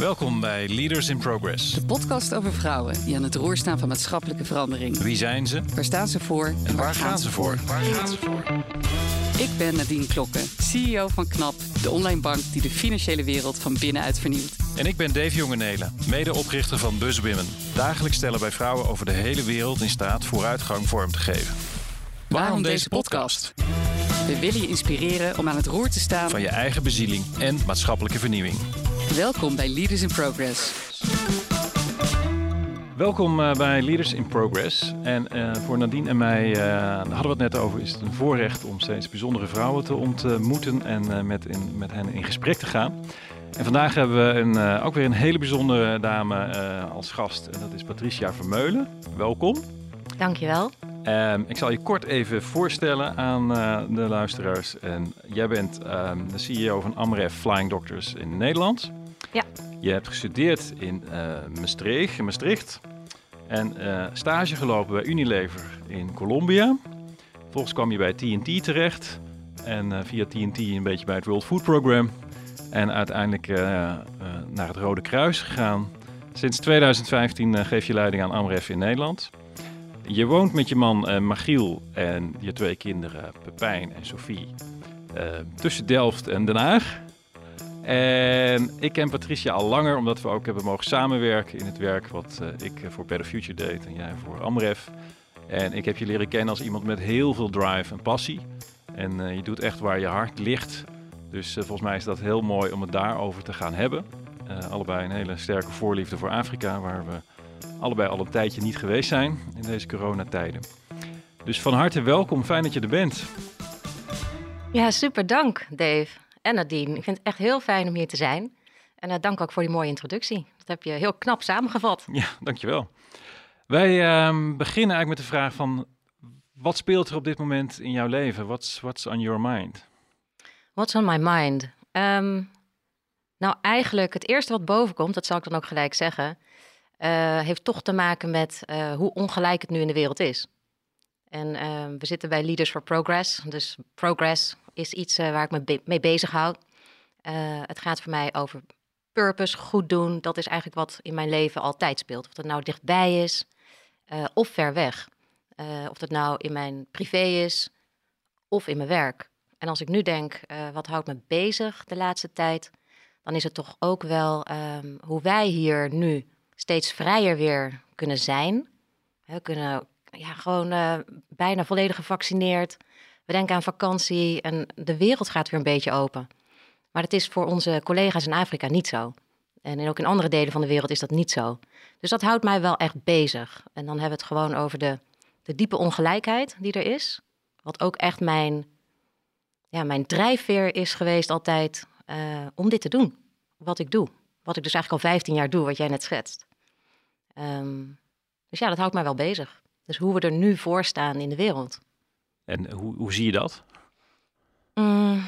Welkom bij Leaders in Progress. De podcast over vrouwen die aan het roer staan van maatschappelijke verandering. Wie zijn ze? Waar staan ze voor? En waar gaan ze voor? Waar gaan ze voor? Ik ben Nadine Klokken, CEO van KNAP, de online bank die de financiële wereld van binnenuit vernieuwt. En ik ben Dave Jongenelen, medeoprichter van BuzzWomen. Dagelijks stellen wij vrouwen over de hele wereld in staat vooruitgang vorm te geven. Waarom deze podcast? We willen je inspireren om aan het roer te staan Van je eigen bezieling en maatschappelijke vernieuwing. Welkom bij Leaders in Progress. Welkom eh, bij Leaders in Progress. En eh, voor Nadine en mij, eh, daar hadden we het net over, is het een voorrecht om steeds bijzondere vrouwen te ontmoeten en eh, met, in, met hen in gesprek te gaan. En vandaag hebben we een, eh, ook weer een hele bijzondere dame eh, als gast. En dat is Patricia Vermeulen. Welkom. Dankjewel. Ehm, ik zal je kort even voorstellen aan eh, de luisteraars. En jij bent ehm, de CEO van Amref Flying Doctors in Nederland. Ja. Je hebt gestudeerd in eh, Maastricht, Maastricht. En eh, stage gelopen bij Unilever in Colombia. Vervolgens kwam je bij TNT terecht. En eh, via TNT een beetje bij het World Food Program. En uiteindelijk naar het Rode Kruis gegaan. Sinds 2015 eh, geef je leiding aan Amref in Nederland. Je woont met je man Magiel en je twee kinderen Pepijn en Sophie tussen Delft en Den Haag. En ik ken Patricia al langer, omdat we ook hebben mogen samenwerken in het werk wat eh, ik voor Better Future deed en jij voor Amref. En ik heb je leren kennen als iemand met heel veel drive en passie. En eh, je doet echt waar je hart ligt. Dus eh, volgens mij is dat heel mooi om het daarover te gaan hebben. Eh, allebei een hele sterke voorliefde voor Afrika, waar we allebei al een tijdje niet geweest zijn in deze coronatijden. Dus van harte welkom, fijn dat je er bent. Ja, super dank Dave en Nadine. Ik vind het echt heel fijn om hier te zijn. En uh, dank ook voor die mooie introductie. Dat heb je heel knap samengevat. Ja, dankjewel. Wij ehm, beginnen eigenlijk met de vraag van... wat speelt er op dit moment in jouw leven? What's, what's on your mind? What's on my mind? Ehm, nou, eigenlijk het eerste wat boven komt, dat zal ik dan ook gelijk zeggen... eh, heeft toch te maken met eh, hoe ongelijk het nu in de wereld is. En ehm, we zitten bij Leaders for Progress. Dus progress is iets eh, waar ik me mee bezig hou. Eh, het gaat voor mij over purpose, goed doen. Dat is eigenlijk wat in mijn leven altijd speelt. Of dat nou dichtbij is eh, of ver weg. Of dat nou in mijn privé is of in mijn werk. En als ik nu denk, wat houdt me bezig de laatste tijd, dan is het toch ook wel ehm, hoe wij hier nu steeds vrijer weer kunnen zijn. We kunnen ja, gewoon bijna volledig gevaccineerd. We denken aan vakantie en de wereld gaat weer een beetje open. Maar dat is voor onze collega's in Afrika niet zo. En ook in andere delen van de wereld is dat niet zo. Dus dat houdt mij wel echt bezig. En dan hebben we het gewoon over de, de diepe ongelijkheid die er is. Wat ook echt mijn, ja, mijn drijfveer is geweest altijd eh, om dit te doen. Wat ik doe. Wat ik dus eigenlijk al 15 jaar doe, wat jij net schetst. Ehm, dus ja, dat houdt mij wel bezig. Dus hoe we er nu voor staan in de wereld. En hoe, hoe zie je dat? Mm,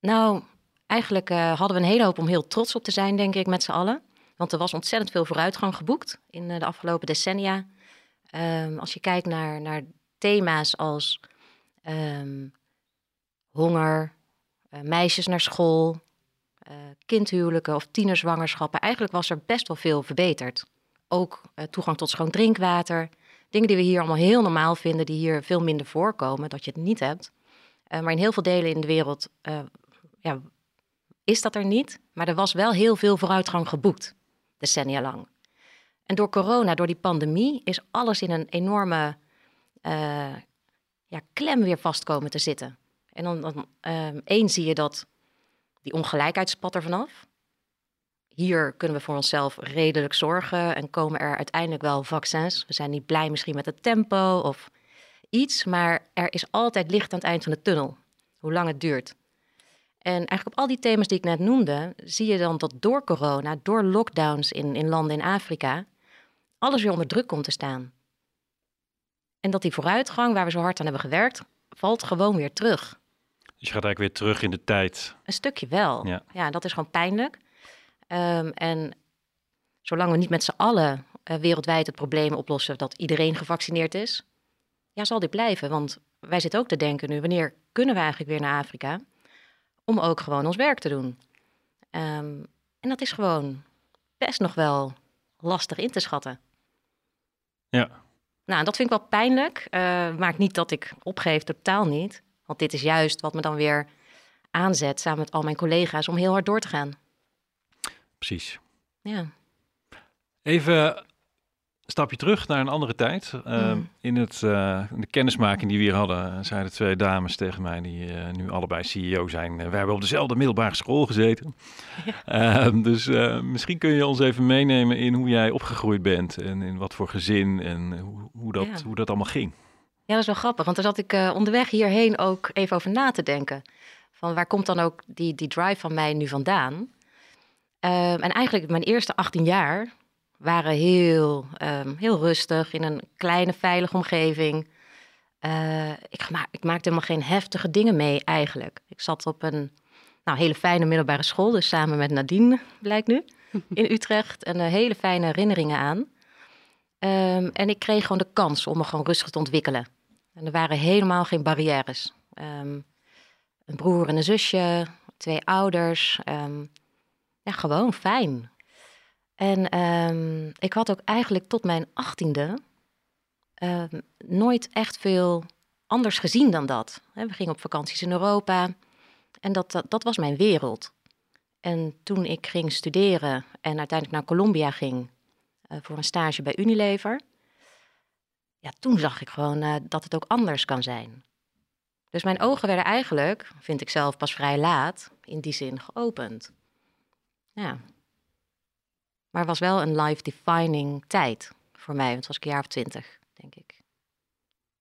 nou, eigenlijk eh, hadden we een hele hoop om heel trots op te zijn, denk ik, met z'n allen. Want er was ontzettend veel vooruitgang geboekt in eh, de afgelopen decennia. Ehm, als je kijkt naar, naar thema's als ehm, honger, eh, meisjes naar school, eh, kindhuwelijken of tienerzwangerschappen. Eigenlijk was er best wel veel verbeterd. Ook toegang tot schoon drinkwater. Dingen die we hier allemaal heel normaal vinden, die hier veel minder voorkomen, dat je het niet hebt. Uh, maar in heel veel delen in de wereld uh, ja, is dat er niet. Maar er was wel heel veel vooruitgang geboekt, decennia lang. En door corona, door die pandemie, is alles in een enorme uh, ja, klem weer vastkomen te zitten. En dan, dan één zie je dat die ongelijkheid spat er vanaf. Hier kunnen we voor onszelf redelijk zorgen en komen er uiteindelijk wel vaccins. We zijn niet blij misschien met het tempo of iets, maar er is altijd licht aan het eind van de tunnel, hoe lang het duurt. En eigenlijk op al die thema's die ik net noemde, zie je dan dat door corona, door lockdowns in, in landen in Afrika, alles weer onder druk komt te staan. En dat die vooruitgang waar we zo hard aan hebben gewerkt, valt gewoon weer terug. Dus je gaat eigenlijk weer terug in de tijd. Een stukje wel. Ja, ja dat is gewoon pijnlijk. Um, en zolang we niet met z'n allen uh, wereldwijd het probleem oplossen dat iedereen gevaccineerd is, ja, zal dit blijven. Want wij zitten ook te denken nu, wanneer kunnen we eigenlijk weer naar Afrika? Om ook gewoon ons werk te doen. Um, En dat is gewoon best nog wel lastig in te schatten. Ja. Nou, dat vind ik wel pijnlijk. Uh, maakt niet dat ik opgeef, totaal niet. Want dit is juist wat me dan weer aanzet samen met al mijn collega's om heel hard door te gaan. Precies. Ja. Even stapje terug naar een andere tijd. Uh, in, het, uh, de kennismaking die we hier hadden, zeiden twee dames tegen mij, die uh, nu allebei CEO zijn. we hebben op dezelfde middelbare school gezeten. Ja. Ehm, dus misschien kun je ons even meenemen in hoe jij opgegroeid bent en in wat voor gezin en hoe, hoe dat, ja. hoe dat allemaal ging. Ja, dat is wel grappig, want daar zat ik onderweg hierheen ook even over na te denken. Van waar komt dan ook die, die drive van mij nu vandaan? Um, en eigenlijk mijn eerste 18 jaar waren heel, um, heel rustig in een kleine veilige omgeving. Uh, ik, ma ik, maakte helemaal geen heftige dingen mee eigenlijk. Ik zat op een nou, hele fijne middelbare school, dus samen met Nadine blijkt nu, in Utrecht. En uh, hele fijne herinneringen aan. Um, en ik kreeg gewoon de kans om me gewoon rustig te ontwikkelen. En er waren helemaal geen barrières. Um, een broer en een zusje, twee ouders. Ja, gewoon fijn. En um, ik had ook eigenlijk tot mijn achttiende uh, nooit echt veel anders gezien dan dat. We gingen op vakanties in Europa en dat, dat, was mijn wereld. En toen ik ging studeren en uiteindelijk naar Colombia ging uh, voor een stage bij Unilever, ja, toen zag ik gewoon uh, dat het ook anders kan zijn. Dus mijn ogen werden eigenlijk, vind ik zelf, pas vrij laat in die zin geopend. Ja, maar was wel een life-defining tijd voor mij. Want het was ik een jaar of twintig, denk ik.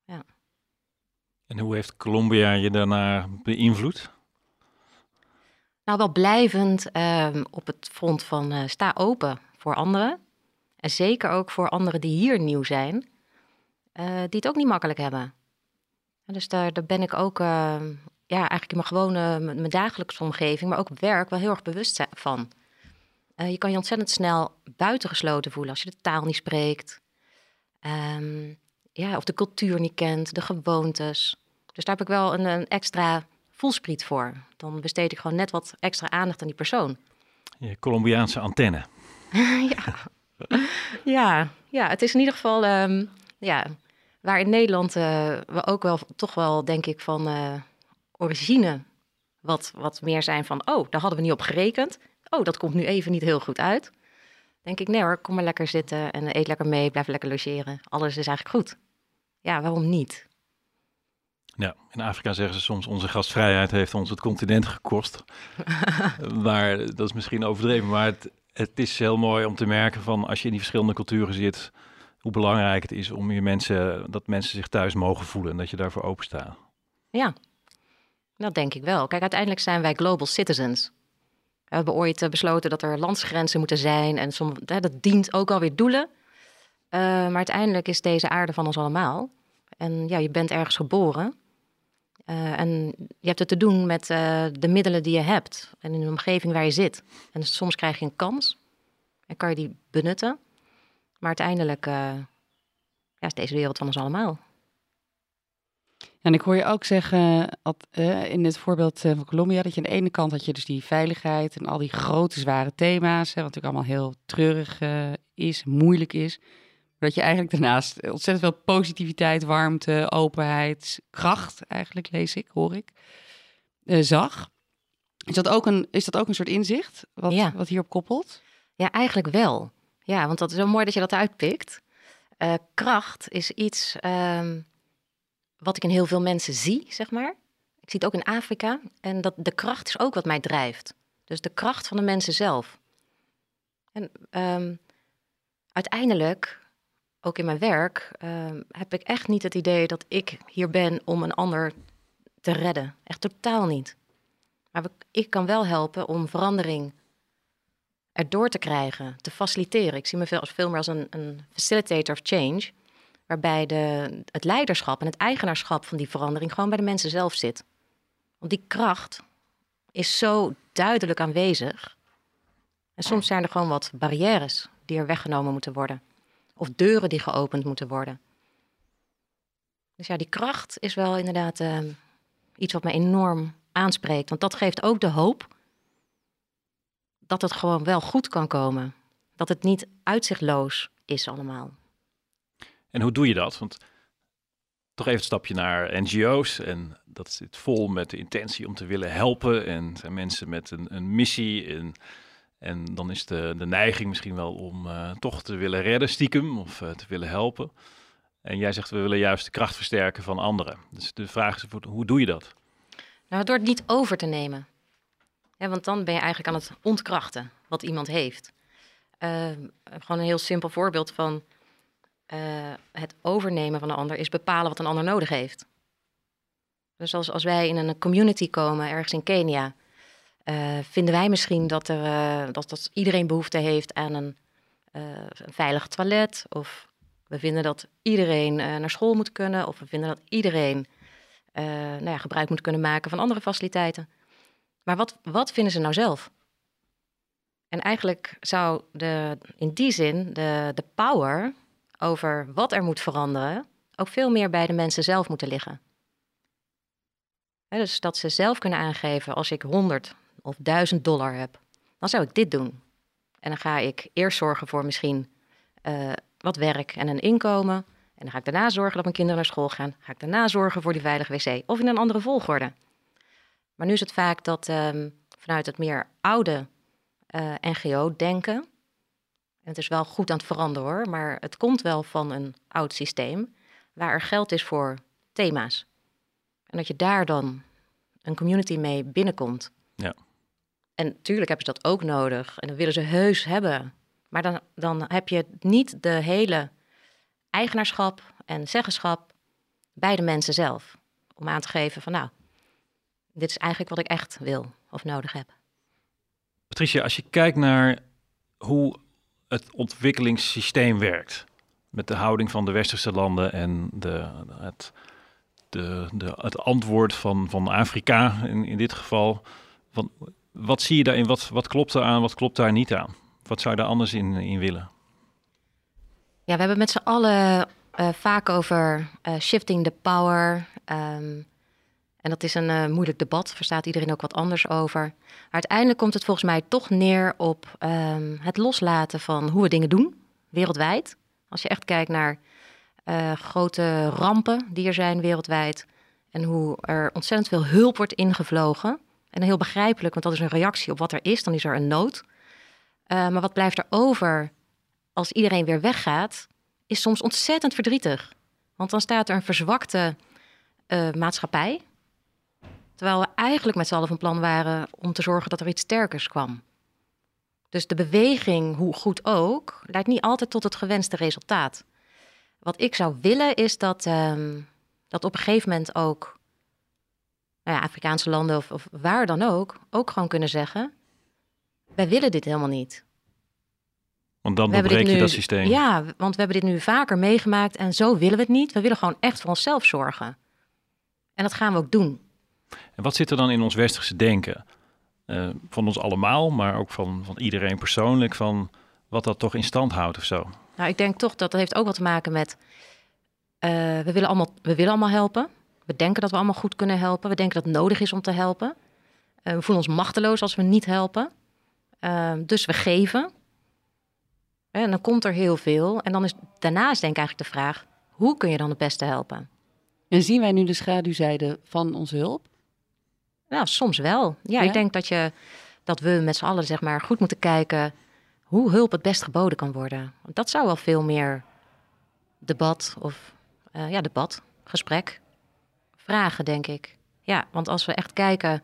Ja. En hoe heeft Colombia je daarna beïnvloed? Nou, wel blijvend um, op het front van uh, sta open voor anderen. En zeker ook voor anderen die hier nieuw zijn, uh, die het ook niet makkelijk hebben. En dus daar, daar ben ik ook, uh, ja, eigenlijk in mijn gewone, mijn dagelijkse omgeving, maar ook op werk, wel heel erg bewust van. Uh, je kan je ontzettend snel buitengesloten voelen als je de taal niet spreekt. Um, ja, of de cultuur niet kent, de gewoontes. Dus daar heb ik wel een, een extra voelspriet voor. Dan besteed ik gewoon net wat extra aandacht aan die persoon. Je Colombiaanse antenne. ja. ja, ja, het is in ieder geval um, ja, waar in Nederland uh, we ook wel toch wel, denk ik, van uh, origine wat, wat meer zijn van, oh, daar hadden we niet op gerekend oh, dat komt nu even niet heel goed uit. Denk ik, nee hoor, kom maar lekker zitten en eet lekker mee, blijf lekker logeren. Alles is eigenlijk goed. Ja, waarom niet? Ja, in Afrika zeggen ze soms onze gastvrijheid heeft ons het continent gekost. maar dat is misschien overdreven, maar het, het is heel mooi om te merken van als je in die verschillende culturen zit, hoe belangrijk het is om je mensen, dat mensen zich thuis mogen voelen en dat je daarvoor openstaat. Ja, dat denk ik wel. Kijk, uiteindelijk zijn wij global citizens. We hebben ooit eh, besloten dat er landsgrenzen moeten zijn. En dat dient ook alweer doelen. Uh, maar uiteindelijk is deze aarde van ons allemaal. En ja, je bent ergens geboren. Uh, en je hebt het te doen met de middelen die je hebt. En in de omgeving waar je zit. En soms krijg je een kans. En kan je die benutten. Maar uiteindelijk ja, is deze wereld van ons allemaal. En ik hoor je ook zeggen uh, in het voorbeeld uh, van Colombia dat je aan de ene kant had je dus die veiligheid en al die grote zware thema's, hè, wat natuurlijk allemaal heel treurig uh, is, moeilijk is. Maar dat je eigenlijk daarnaast ontzettend veel positiviteit, warmte, openheid, kracht, eigenlijk lees ik, hoor ik, zag. Is dat, ook een, is dat ook een soort inzicht wat, ja. wat hierop koppelt? Ja, eigenlijk wel. Ja, want dat is zo mooi dat je dat uitpikt. kracht is iets. Um wat ik in heel veel mensen zie, zeg maar. Ik zie het ook in Afrika. En dat de kracht is ook wat mij drijft. Dus de kracht van de mensen zelf. En um, uiteindelijk, ook in mijn werk, um, heb ik echt niet het idee dat ik hier ben om een ander te redden. Echt totaal niet. Maar ik kan wel helpen om verandering erdoor te krijgen, te faciliteren. Ik zie me veel, veel meer als een, een facilitator of change waarbij de, het leiderschap en het eigenaarschap van die verandering gewoon bij de mensen zelf zit. Want die kracht is zo duidelijk aanwezig. En soms zijn er gewoon wat barrières die er weggenomen moeten worden. Of deuren die geopend moeten worden. Dus ja, die kracht is wel inderdaad uh, iets wat me enorm aanspreekt. Want dat geeft ook de hoop dat het gewoon wel goed kan komen. Dat het niet uitzichtloos is allemaal. En hoe doe je dat? Want toch even een stapje naar NGO's. En dat zit vol met de intentie om te willen helpen. En zijn mensen met een, een missie. En, en dan is de, de neiging misschien wel om uh, toch te willen redden, stiekem, of uh, te willen helpen. En jij zegt we willen juist de kracht versterken van anderen. Dus de vraag is, hoe doe je dat? Nou, door het niet over te nemen. Ja, want dan ben je eigenlijk aan het ontkrachten wat iemand heeft. Uh, gewoon een heel simpel voorbeeld van uh, het overnemen van een ander is bepalen wat een ander nodig heeft. Dus als, als wij in een community komen, ergens in Kenia, uh, vinden wij misschien dat, er, dat, dat iedereen behoefte heeft aan een, een veilig toilet. Of we vinden dat iedereen naar school moet kunnen. Of we vinden dat iedereen nou ja, gebruik moet kunnen maken van andere faciliteiten. Maar wat, wat vinden ze nou zelf? En eigenlijk zou de, in die zin de, de power over wat er moet veranderen ook veel meer bij de mensen zelf moeten liggen. dus dat ze zelf kunnen aangeven, als ik 100 of 1000 dollar heb, dan zou ik dit doen. En dan ga ik eerst zorgen voor misschien uh, wat werk en een inkomen. En dan ga ik daarna zorgen dat mijn kinderen naar school gaan. Ga ik daarna zorgen voor die veilige wc. Of in een andere volgorde. Maar nu is het vaak dat um, vanuit het meer oude uh, NGO-denken. En het is wel goed aan het veranderen hoor, maar het komt wel van een oud systeem waar er geld is voor thema's. En dat je daar dan een community mee binnenkomt. Ja. En natuurlijk hebben ze dat ook nodig en dat willen ze heus hebben. Maar dan, dan heb je niet de hele eigenaarschap en zeggenschap bij de mensen zelf. Om aan te geven van nou, dit is eigenlijk wat ik echt wil of nodig heb. Patricia, als je kijkt naar hoe het ontwikkelingssysteem werkt, met de houding van de westerse landen en de, het, de, de, het antwoord van, van Afrika in, in dit geval, van, wat zie je daarin? Wat, wat klopt er aan, wat klopt daar niet aan? Wat zou je daar anders in, in willen? Ja, we hebben met z'n allen uh, vaak over uh, shifting the power, um, en dat is een uh, moeilijk debat, verstaat iedereen ook wat anders over. Maar uiteindelijk komt het volgens mij toch neer op um, het loslaten van hoe we dingen doen, wereldwijd. Als je echt kijkt naar uh, grote rampen die er zijn wereldwijd en hoe er ontzettend veel hulp wordt ingevlogen. En heel begrijpelijk, want dat is een reactie op wat er is, dan is er een nood. Uh, maar wat blijft er over als iedereen weer weggaat, is soms ontzettend verdrietig. Want dan staat er een verzwakte maatschappij, Terwijl we eigenlijk met z'n allen van plan waren om te zorgen dat er iets sterkers kwam. Dus de beweging, hoe goed ook, leidt niet altijd tot het gewenste resultaat. Wat ik zou willen is dat, um, dat op een gegeven moment ook nou ja, Afrikaanse landen of, of waar dan ook, ook gewoon kunnen zeggen: wij willen dit helemaal niet. Want dan doorbreek je dat systeem. Ja, want we hebben dit nu vaker meegemaakt en zo willen we het niet. We willen gewoon echt voor onszelf zorgen. En dat gaan we ook doen. En wat zit er dan in ons westerse denken? Uh, van ons allemaal, maar ook van, van iedereen persoonlijk, van wat dat toch in stand houdt of zo? Nou, ik denk toch dat dat heeft ook wat te maken met, uh, we, willen allemaal, we willen allemaal helpen. We denken dat we allemaal goed kunnen helpen. We denken dat het nodig is om te helpen. Uh, we voelen ons machteloos als we niet helpen. dus we geven. En dan komt er heel veel. En dan is daarnaast denk ik eigenlijk de vraag, hoe kun je dan het beste helpen? En zien wij nu de schaduwzijde van onze hulp? Nou, soms wel. Ja, ik denk dat, je, dat we met z'n allen zeg maar, goed moeten kijken hoe hulp het best geboden kan worden. Dat zou wel veel meer debat of uh, ja, debat, gesprek, vragen, denk ik. Ja, want als we echt kijken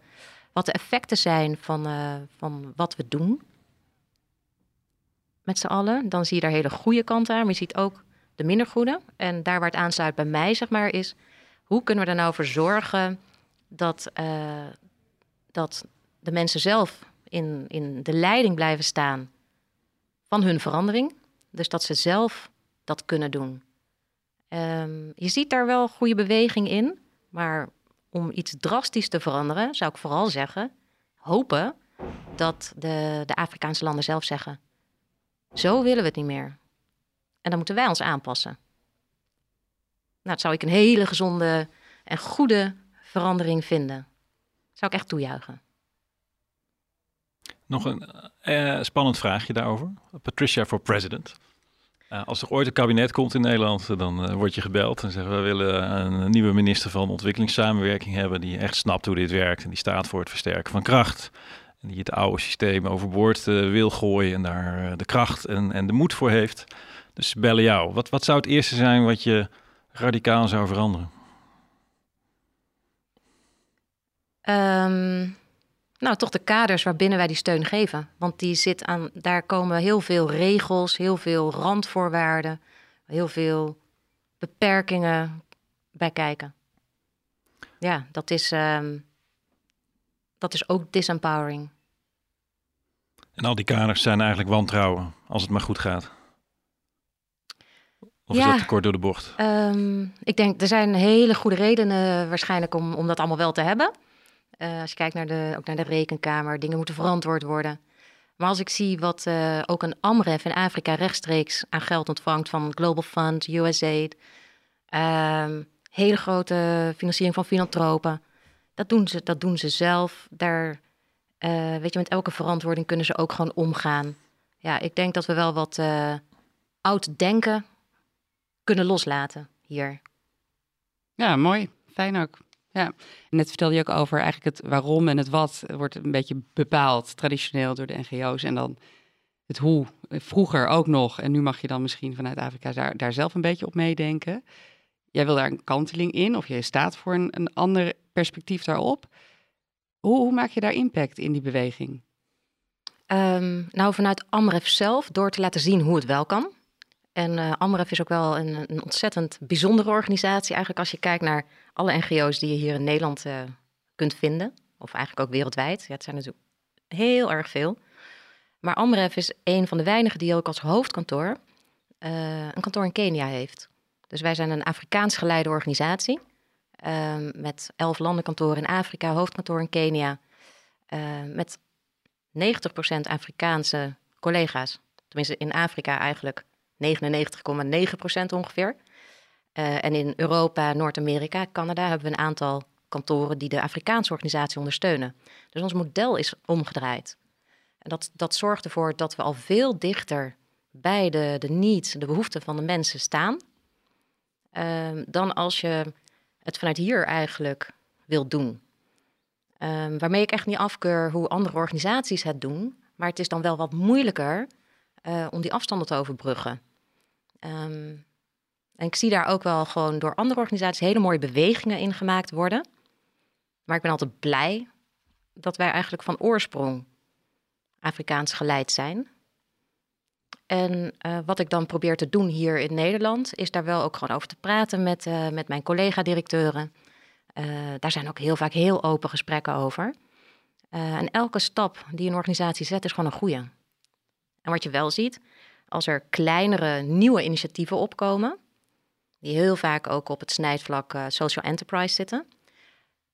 wat de effecten zijn van, uh, van wat we doen met z'n allen, dan zie je daar hele goede kanten aan, maar je ziet ook de minder goede. En daar waar het aansluit bij mij, zeg maar, is hoe kunnen we er nou voor zorgen dat, uh, dat de mensen zelf in, in de leiding blijven staan van hun verandering. Dus dat ze zelf dat kunnen doen. Um, je ziet daar wel goede beweging in, maar om iets drastisch te veranderen, zou ik vooral zeggen, hopen dat de, de Afrikaanse landen zelf zeggen: zo willen we het niet meer. En dan moeten wij ons aanpassen. Nou, dat zou ik een hele gezonde en goede verandering vinden. Zou ik echt toejuichen. Nog een uh, spannend vraagje daarover. Patricia for president. Uh, als er ooit een kabinet komt in Nederland, dan word je gebeld en zeggen we willen een nieuwe minister van ontwikkelingssamenwerking hebben die echt snapt hoe dit werkt en die staat voor het versterken van kracht. En die het oude systeem overboord wil gooien en daar de kracht en, en de moed voor heeft. Dus bellen jou. Wat, wat zou het eerste zijn wat je radicaal zou veranderen? Um, nou, toch de kaders waarbinnen wij die steun geven. Want die zit aan, daar komen heel veel regels, heel veel randvoorwaarden, heel veel beperkingen bij kijken. Ja, dat is, um, dat is ook disempowering. En al die kaders zijn eigenlijk wantrouwen, als het maar goed gaat. Of ja, is dat te kort door de bocht? Um, ik denk, er zijn hele goede redenen waarschijnlijk om, om dat allemaal wel te hebben. Uh, als je kijkt naar de, ook naar de rekenkamer, dingen moeten verantwoord worden. Maar als ik zie wat uh, ook een AMREF in Afrika rechtstreeks aan geld ontvangt van Global Fund, USAID, uh, hele grote financiering van filantropen, dat doen ze, dat doen ze zelf. Daar, uh, weet je, met elke verantwoording kunnen ze ook gewoon omgaan. Ja, ik denk dat we wel wat oud denken kunnen loslaten hier. Ja, mooi. Fijn ook. Net vertelde je ook over eigenlijk het waarom en het wat wordt een beetje bepaald traditioneel door de NGO's. En dan het hoe vroeger ook nog. En nu mag je dan misschien vanuit Afrika daar, daar zelf een beetje op meedenken. Jij wil daar een kanteling in of je staat voor een, een ander perspectief daarop. Hoe, hoe maak je daar impact in die beweging? Um, nou, vanuit Amref zelf, door te laten zien hoe het wel kan. En uh, Amref is ook wel een, een, ontzettend bijzondere organisatie. Eigenlijk als je kijkt naar alle NGO's die je hier in Nederland uh, kunt vinden. Of eigenlijk ook wereldwijd. Ja, het zijn natuurlijk heel erg veel. Maar Amref is een van de weinigen die ook als hoofdkantoor uh, een kantoor in Kenia heeft. Dus wij zijn een Afrikaans geleide organisatie. met elf landenkantoren in Afrika, hoofdkantoor in Kenia. met 90% Afrikaanse collega's. Tenminste, in Afrika eigenlijk 99,9% ongeveer. Uh, en in Europa, Noord-Amerika, Canada hebben we een aantal kantoren die de Afrikaanse organisatie ondersteunen. Dus ons model is omgedraaid. En dat, dat zorgt ervoor dat we al veel dichter bij de, de needs, de behoeften van de mensen staan. Uh, dan als je het vanuit hier eigenlijk wilt doen. Um, waarmee ik echt niet afkeur hoe andere organisaties het doen. Maar het is dan wel wat moeilijker uh, om die afstanden te overbruggen. Um, en ik zie daar ook wel gewoon door andere organisaties hele mooie bewegingen in gemaakt worden. Maar ik ben altijd blij dat wij eigenlijk van oorsprong Afrikaans geleid zijn. En uh, wat ik dan probeer te doen hier in Nederland, is daar wel ook gewoon over te praten met, uh, met mijn collega-directeuren. Daar zijn ook heel vaak heel open gesprekken over. en elke stap die een organisatie zet, is gewoon een goede. En wat je wel ziet, als er kleinere nieuwe initiatieven opkomen, die heel vaak ook op het snijvlak uh, social enterprise zitten,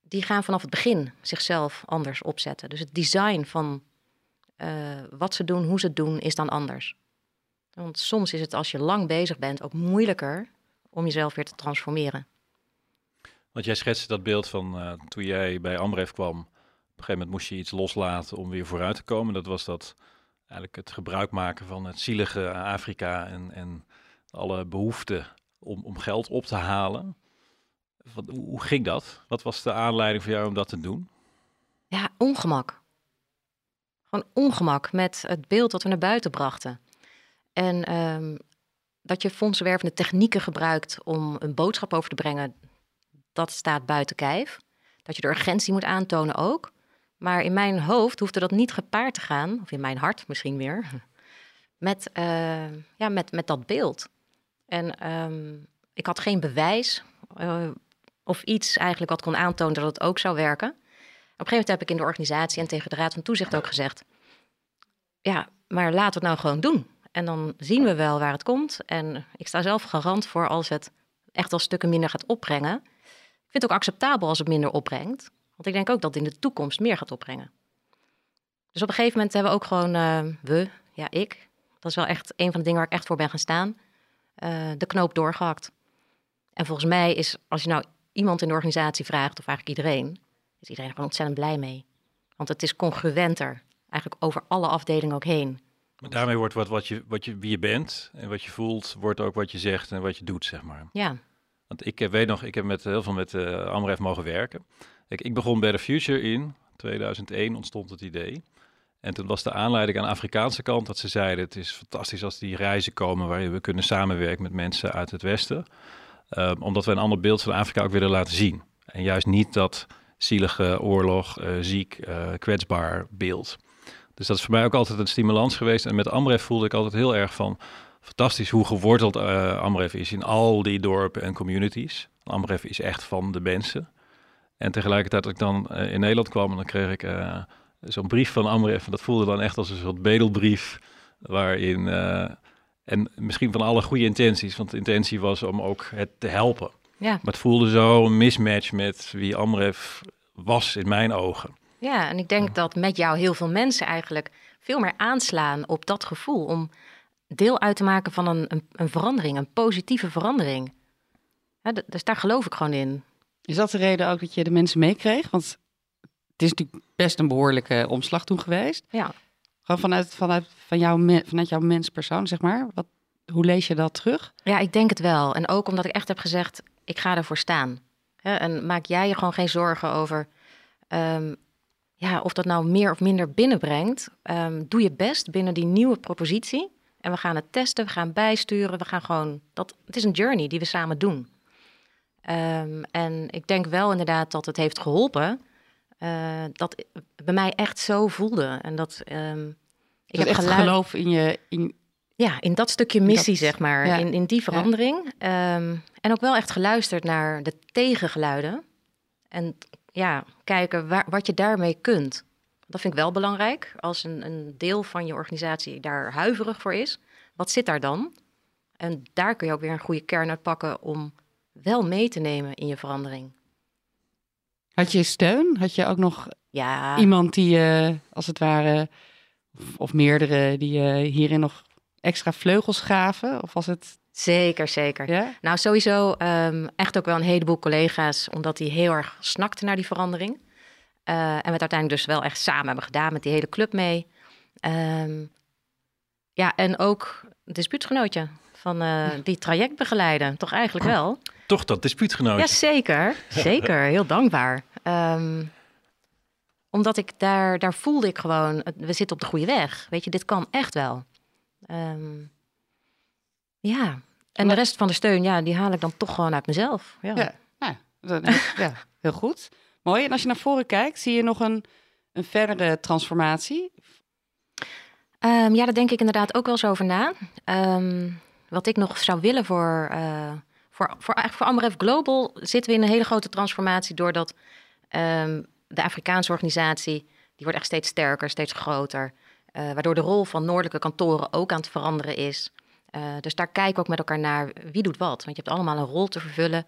die gaan vanaf het begin zichzelf anders opzetten. Dus het design van uh, wat ze doen, hoe ze het doen, is dan anders. Want soms is het als je lang bezig bent ook moeilijker om jezelf weer te transformeren. Want jij schetste dat beeld van uh, toen jij bij Amref kwam. Op een gegeven moment moest je iets loslaten om weer vooruit te komen. Dat was dat eigenlijk het gebruik maken van het zielige Afrika en, en alle behoeften om, om geld op te halen. Hoe ging dat? Wat was de aanleiding voor jou om dat te doen? Ja, ongemak. Gewoon ongemak met het beeld dat we naar buiten brachten. En um, dat je fondsenwervende technieken gebruikt om een boodschap over te brengen, dat staat buiten kijf. Dat je de urgentie moet aantonen ook. Maar in mijn hoofd hoefde dat niet gepaard te gaan, of in mijn hart misschien meer, met, uh, ja, met, met dat beeld. En um, ik had geen bewijs uh, of iets eigenlijk wat kon aantonen dat het ook zou werken. Op een gegeven moment heb ik in de organisatie en tegen de Raad van Toezicht ook gezegd: Ja, maar we het nou gewoon doen. En dan zien we wel waar het komt. En ik sta zelf garant voor als het echt al stukken minder gaat opbrengen. Ik vind het ook acceptabel als het minder opbrengt. Want ik denk ook dat het in de toekomst meer gaat opbrengen. Dus op een gegeven moment hebben we ook gewoon, uh, we, ja ik, dat is wel echt een van de dingen waar ik echt voor ben gaan staan uh, de knoop doorgehakt. En volgens mij is, als je nou iemand in de organisatie vraagt, of eigenlijk iedereen, is iedereen er gewoon ontzettend blij mee. Want het is congruenter eigenlijk over alle afdelingen ook heen. Maar daarmee wordt wat, wat je, wat je, wie je bent en wat je voelt, wordt ook wat je zegt en wat je doet, zeg maar. Ja, Want ik eh, weet nog, ik heb met heel veel met eh Amref mogen werken. Ik begon bij The Future in 2001 ontstond het idee. En toen was de aanleiding aan de Afrikaanse kant dat ze zeiden: het is fantastisch als die reizen komen waar we kunnen samenwerken met mensen uit het Westen, Ehm, omdat we een ander beeld van Afrika ook willen laten zien. En juist niet dat zielige oorlog, eh, ziek, eh, kwetsbaar beeld. Dus dat is voor mij ook altijd een stimulans geweest. En met Amref voelde ik altijd heel erg van fantastisch hoe geworteld eh Amref is in al die dorpen en communities. Amref is echt van de mensen. En tegelijkertijd dat ik dan eh, in Nederland kwam en dan kreeg ik eh, zo'n brief van Amref. En dat voelde dan echt als een soort bedelbrief waarin... eh, en misschien van alle goede intenties, want de intentie was om ook het te helpen. ja. Maar het voelde zo een mismatch met wie Amref was in mijn ogen. ja, en ik denk dat met jou heel veel mensen eigenlijk veel meer aanslaan op dat gevoel om deel uit te maken van een, een, een verandering, een positieve verandering. Ja, dus daar geloof ik gewoon in. Is dat de reden ook dat je de mensen meekreeg? Want het is natuurlijk best een behoorlijke omslag toen geweest. Ja. Gewoon vanuit, vanuit, van jouw, vanuit jouw menspersoon, zeg maar. Wat, hoe lees je dat terug? Ja, ik denk het wel. En ook omdat ik echt heb gezegd, ik ga ervoor staan. En maak jij je gewoon geen zorgen over ehm, ja, of dat nou meer of minder binnenbrengt. Ehm, doe je best binnen die nieuwe propositie. En we gaan het testen, we gaan bijsturen, we gaan gewoon... Dat, het is een journey die we samen doen. Ehm, en ik denk wel inderdaad dat het heeft geholpen... eh, dat bij mij echt zo voelde. En dat... ehm, ik heb geluid- geloof in je... In, ja, in dat stukje missie, dat- zeg maar. ja. In, in die verandering. Ehm, en ook wel echt geluisterd naar de tegengeluiden. En ja, kijken waar, wat je daarmee kunt. Dat vind ik wel belangrijk. Als een, een deel van je organisatie daar huiverig voor is, wat zit daar dan? En daar kun je ook weer een goede kern uit pakken om wel mee te nemen in je verandering. had je steun? Had je ook nog Ja, iemand die je, als het ware... Of, of meerdere die je hierin nog extra vleugels gaven? Of was het... zeker, zeker. Ja? Nou, sowieso ehm, echt ook wel een heleboel collega's, omdat die heel erg snakten naar die verandering. Eh, en we het uiteindelijk dus wel echt samen hebben gedaan met die hele club mee. Ehm, ja, en ook een dispuutgenootje van eh, die traject begeleiden. Toch eigenlijk wel? Toch dat dispuutgenootje. Ja, zeker. Zeker. Heel dankbaar. Ehm, omdat ik daar, daar voelde ik gewoon, het- we zitten op de goede weg. Weet je, dit kan echt wel. Ehm, ja. En de rest van de steun, ja, die haal ik dan toch gewoon uit mezelf. Ja. Ja, nou, dat- ja, heel goed. Mooi. En als je naar voren kijkt, zie je nog een, een verdere transformatie? Ehm, ja, daar denk ik inderdaad ook wel eens over na. Ehm, wat ik nog zou willen voor, eh voor, voor, eigenlijk voor Amref Global zitten we in een hele grote transformatie doordat ehm, de Afrikaanse organisatie, die wordt echt steeds sterker, steeds groter. eh, waardoor de rol van noordelijke kantoren ook aan het veranderen is. Eh, dus daar kijken we ook met elkaar naar wie doet wat. Want je hebt allemaal een rol te vervullen.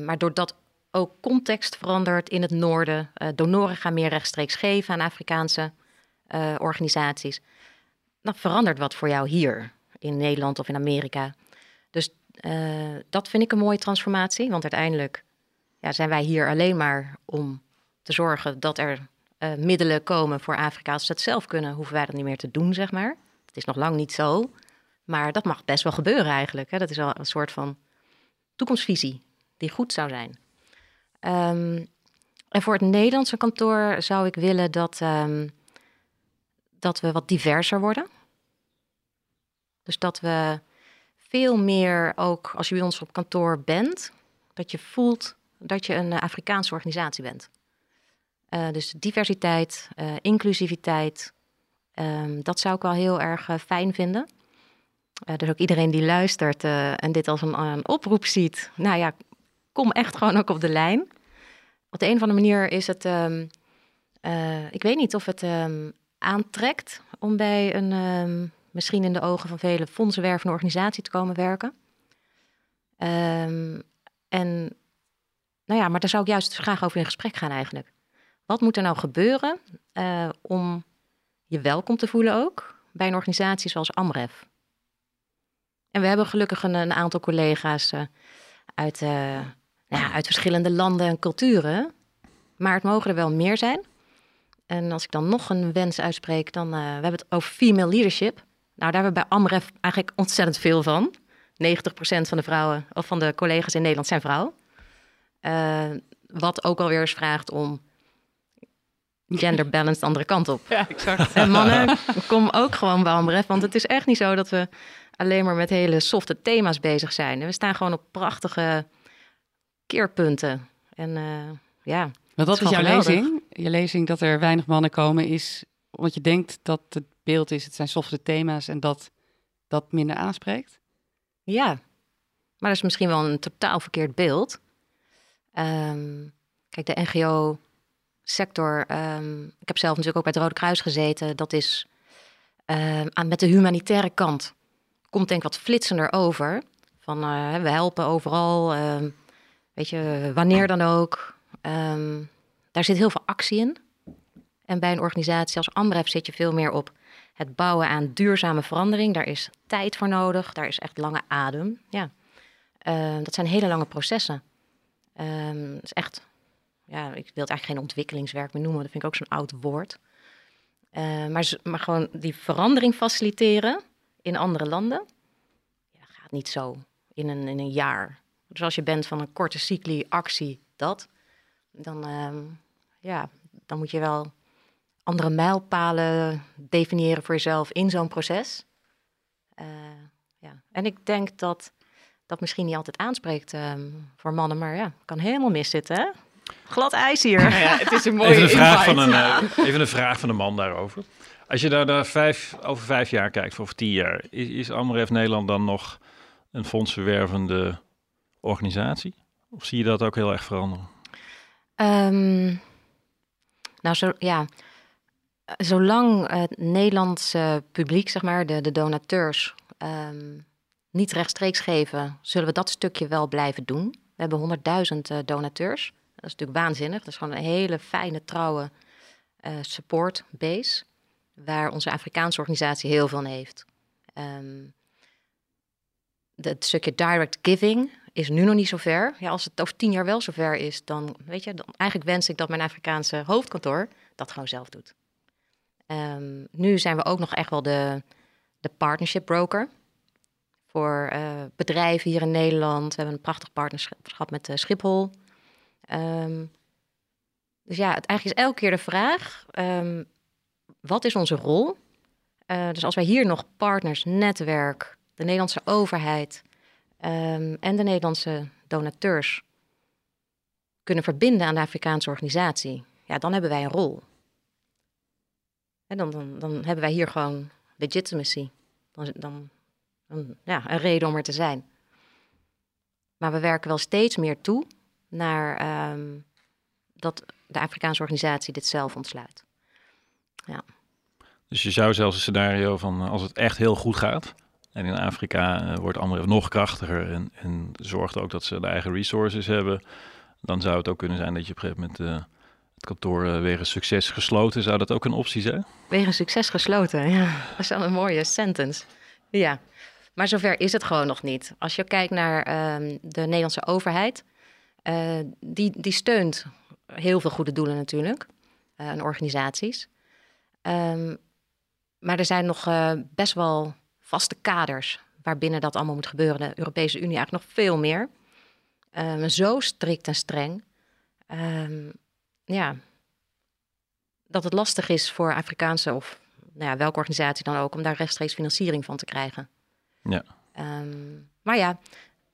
Maar doordat ook context verandert in het noorden, donoren gaan meer rechtstreeks geven aan Afrikaanse organisaties. Dan verandert wat voor jou hier in Nederland of in Amerika. Dus eh, dat vind ik een mooie transformatie. Want uiteindelijk ja, zijn wij hier alleen maar om te zorgen dat er eh, middelen komen voor Afrika. Als ze het zelf kunnen, hoeven wij dat niet meer te doen, zeg maar. Het is nog lang niet zo. Maar dat mag best wel gebeuren eigenlijk. Hè? Dat is wel een soort van toekomstvisie die goed zou zijn. Ehm, en voor het Nederlandse kantoor zou ik willen dat, ehm, dat we wat diverser worden. Dus dat we veel meer ook als je bij ons op kantoor bent, dat je voelt dat je een eh, Afrikaanse organisatie bent. Eh, dus diversiteit, eh, inclusiviteit, ehm, dat zou ik wel heel erg fijn vinden. Dus ook iedereen die luistert en dit als een, oproep ziet, nou ja, kom echt gewoon ook op de lijn. Op de een of andere manier is het, ehm, eh, ik weet niet of het ehm, aantrekt om bij een, misschien in de ogen van vele fondsenwervende organisatie te komen werken. Ehm, en nou ja, maar daar zou ik juist graag over in gesprek gaan eigenlijk. Wat moet er nou gebeuren eh, om je welkom te voelen ook bij een organisatie zoals Amref? En we hebben gelukkig een, aantal collega's eh, uit, eh, nou uit verschillende landen en culturen. Maar het mogen er wel meer zijn. En als ik dan nog een wens uitspreek, dan uh, we hebben het over female leadership. Nou, daar hebben we bij Amref eigenlijk ontzettend veel van. 90% van de vrouwen of van de collega's in Nederland zijn vrouw. Uh, wat ook alweer eens vraagt om gender balance de andere kant op. Ja, exact. En mannen, kom ook gewoon bij Amref. Want het is echt niet zo dat we alleen maar met hele softe thema's bezig zijn. We staan gewoon op prachtige keerpunten. En uh, ja. Maar wat was jouw lezing? Je lezing dat er weinig mannen komen is omdat je denkt dat het beeld is, het zijn softe thema's en dat dat minder aanspreekt? Ja, maar dat is misschien wel een totaal verkeerd beeld. Um, kijk, de NGO-sector, um, ik heb zelf natuurlijk ook bij het Rode Kruis gezeten, dat is uh, aan, met de humanitaire kant. Komt denk ik wat flitsender over. Van uh, we helpen overal, weet je, wanneer dan ook. daar zit heel veel actie in. En bij een organisatie als Amref zit je veel meer op het bouwen aan duurzame verandering. Daar is tijd voor nodig, daar is echt lange adem. Ja. dat zijn hele lange processen. Um, is echt, ja, ik wil het eigenlijk geen ontwikkelingswerk meer noemen, dat vind ik ook zo'n oud woord. Uh, maar, maar gewoon die verandering faciliteren in andere landen, ja, gaat niet zo in een, in een jaar. Dus als je bent van een korte cycli, actie, dat, dan, ja, dan moet je wel andere mijlpalen definiëren voor jezelf in zo'n proces. Uh, ja. En ik denk dat dat misschien niet altijd aanspreekt um, voor mannen, maar ja, kan helemaal miszitten. Hè? Glad ijs hier. Nou ja, het is een mooie even een, vraag van een, uh, even een vraag van een man daarover. Als je daar, daar vijf, over vijf jaar kijkt, of tien jaar, is, is Amref Nederland dan nog een fondsverwervende organisatie? Of zie je dat ook heel erg veranderen? Um, nou, zo, ja. Zolang het Nederlandse publiek, zeg maar, de, de donateurs, um, niet rechtstreeks geven, zullen we dat stukje wel blijven doen. We hebben 100.000 uh, donateurs. Dat is natuurlijk waanzinnig. Dat is gewoon een hele fijne, trouwe uh, support base. Waar onze Afrikaanse organisatie heel veel aan heeft. Um, het stukje direct giving is nu nog niet zo ver. Ja, als het over tien jaar wel zover is, dan weet je, dan, eigenlijk wens ik dat mijn Afrikaanse hoofdkantoor dat gewoon zelf doet. Um, nu zijn we ook nog echt wel de, de partnership broker voor uh, bedrijven hier in Nederland. We hebben een prachtig partnerschap met uh, Schiphol. Um, dus ja, het, eigenlijk is elke keer de vraag: um, wat is onze rol? Uh, dus als wij hier nog partners, netwerk, de Nederlandse overheid en de Nederlandse donateurs kunnen verbinden aan de Afrikaanse organisatie, ja, dan hebben wij een rol. En dan, dan, dan hebben wij hier gewoon legitimacy. Dan, dan een, ja, een reden om er te zijn. Maar we werken wel steeds meer toe naar um, dat de Afrikaanse organisatie dit zelf ontsluit. Ja. Dus je zou zelfs een scenario van als het echt heel goed gaat. En in Afrika uh, wordt Amref nog krachtiger en, en zorgt ook dat ze de eigen resources hebben. Dan zou het ook kunnen zijn dat je op een gegeven moment uh, het kantoor uh, wegens succes gesloten. Zou dat ook een optie zijn? Wegens succes gesloten, ja. Dat is wel een mooie sentence. Ja, maar zover is het gewoon nog niet. Als je kijkt naar um, de Nederlandse overheid, uh, die, die steunt heel veel goede doelen natuurlijk, uh, en organisaties. Um, maar er zijn nog best wel vaste kaders waarbinnen dat allemaal moet gebeuren. De Europese Unie eigenlijk nog veel meer. Um, zo strikt en streng. Ja, dat het lastig is voor Afrikaanse of nou ja, welke organisatie dan ook om daar rechtstreeks financiering van te krijgen. Ja. Um, maar ja,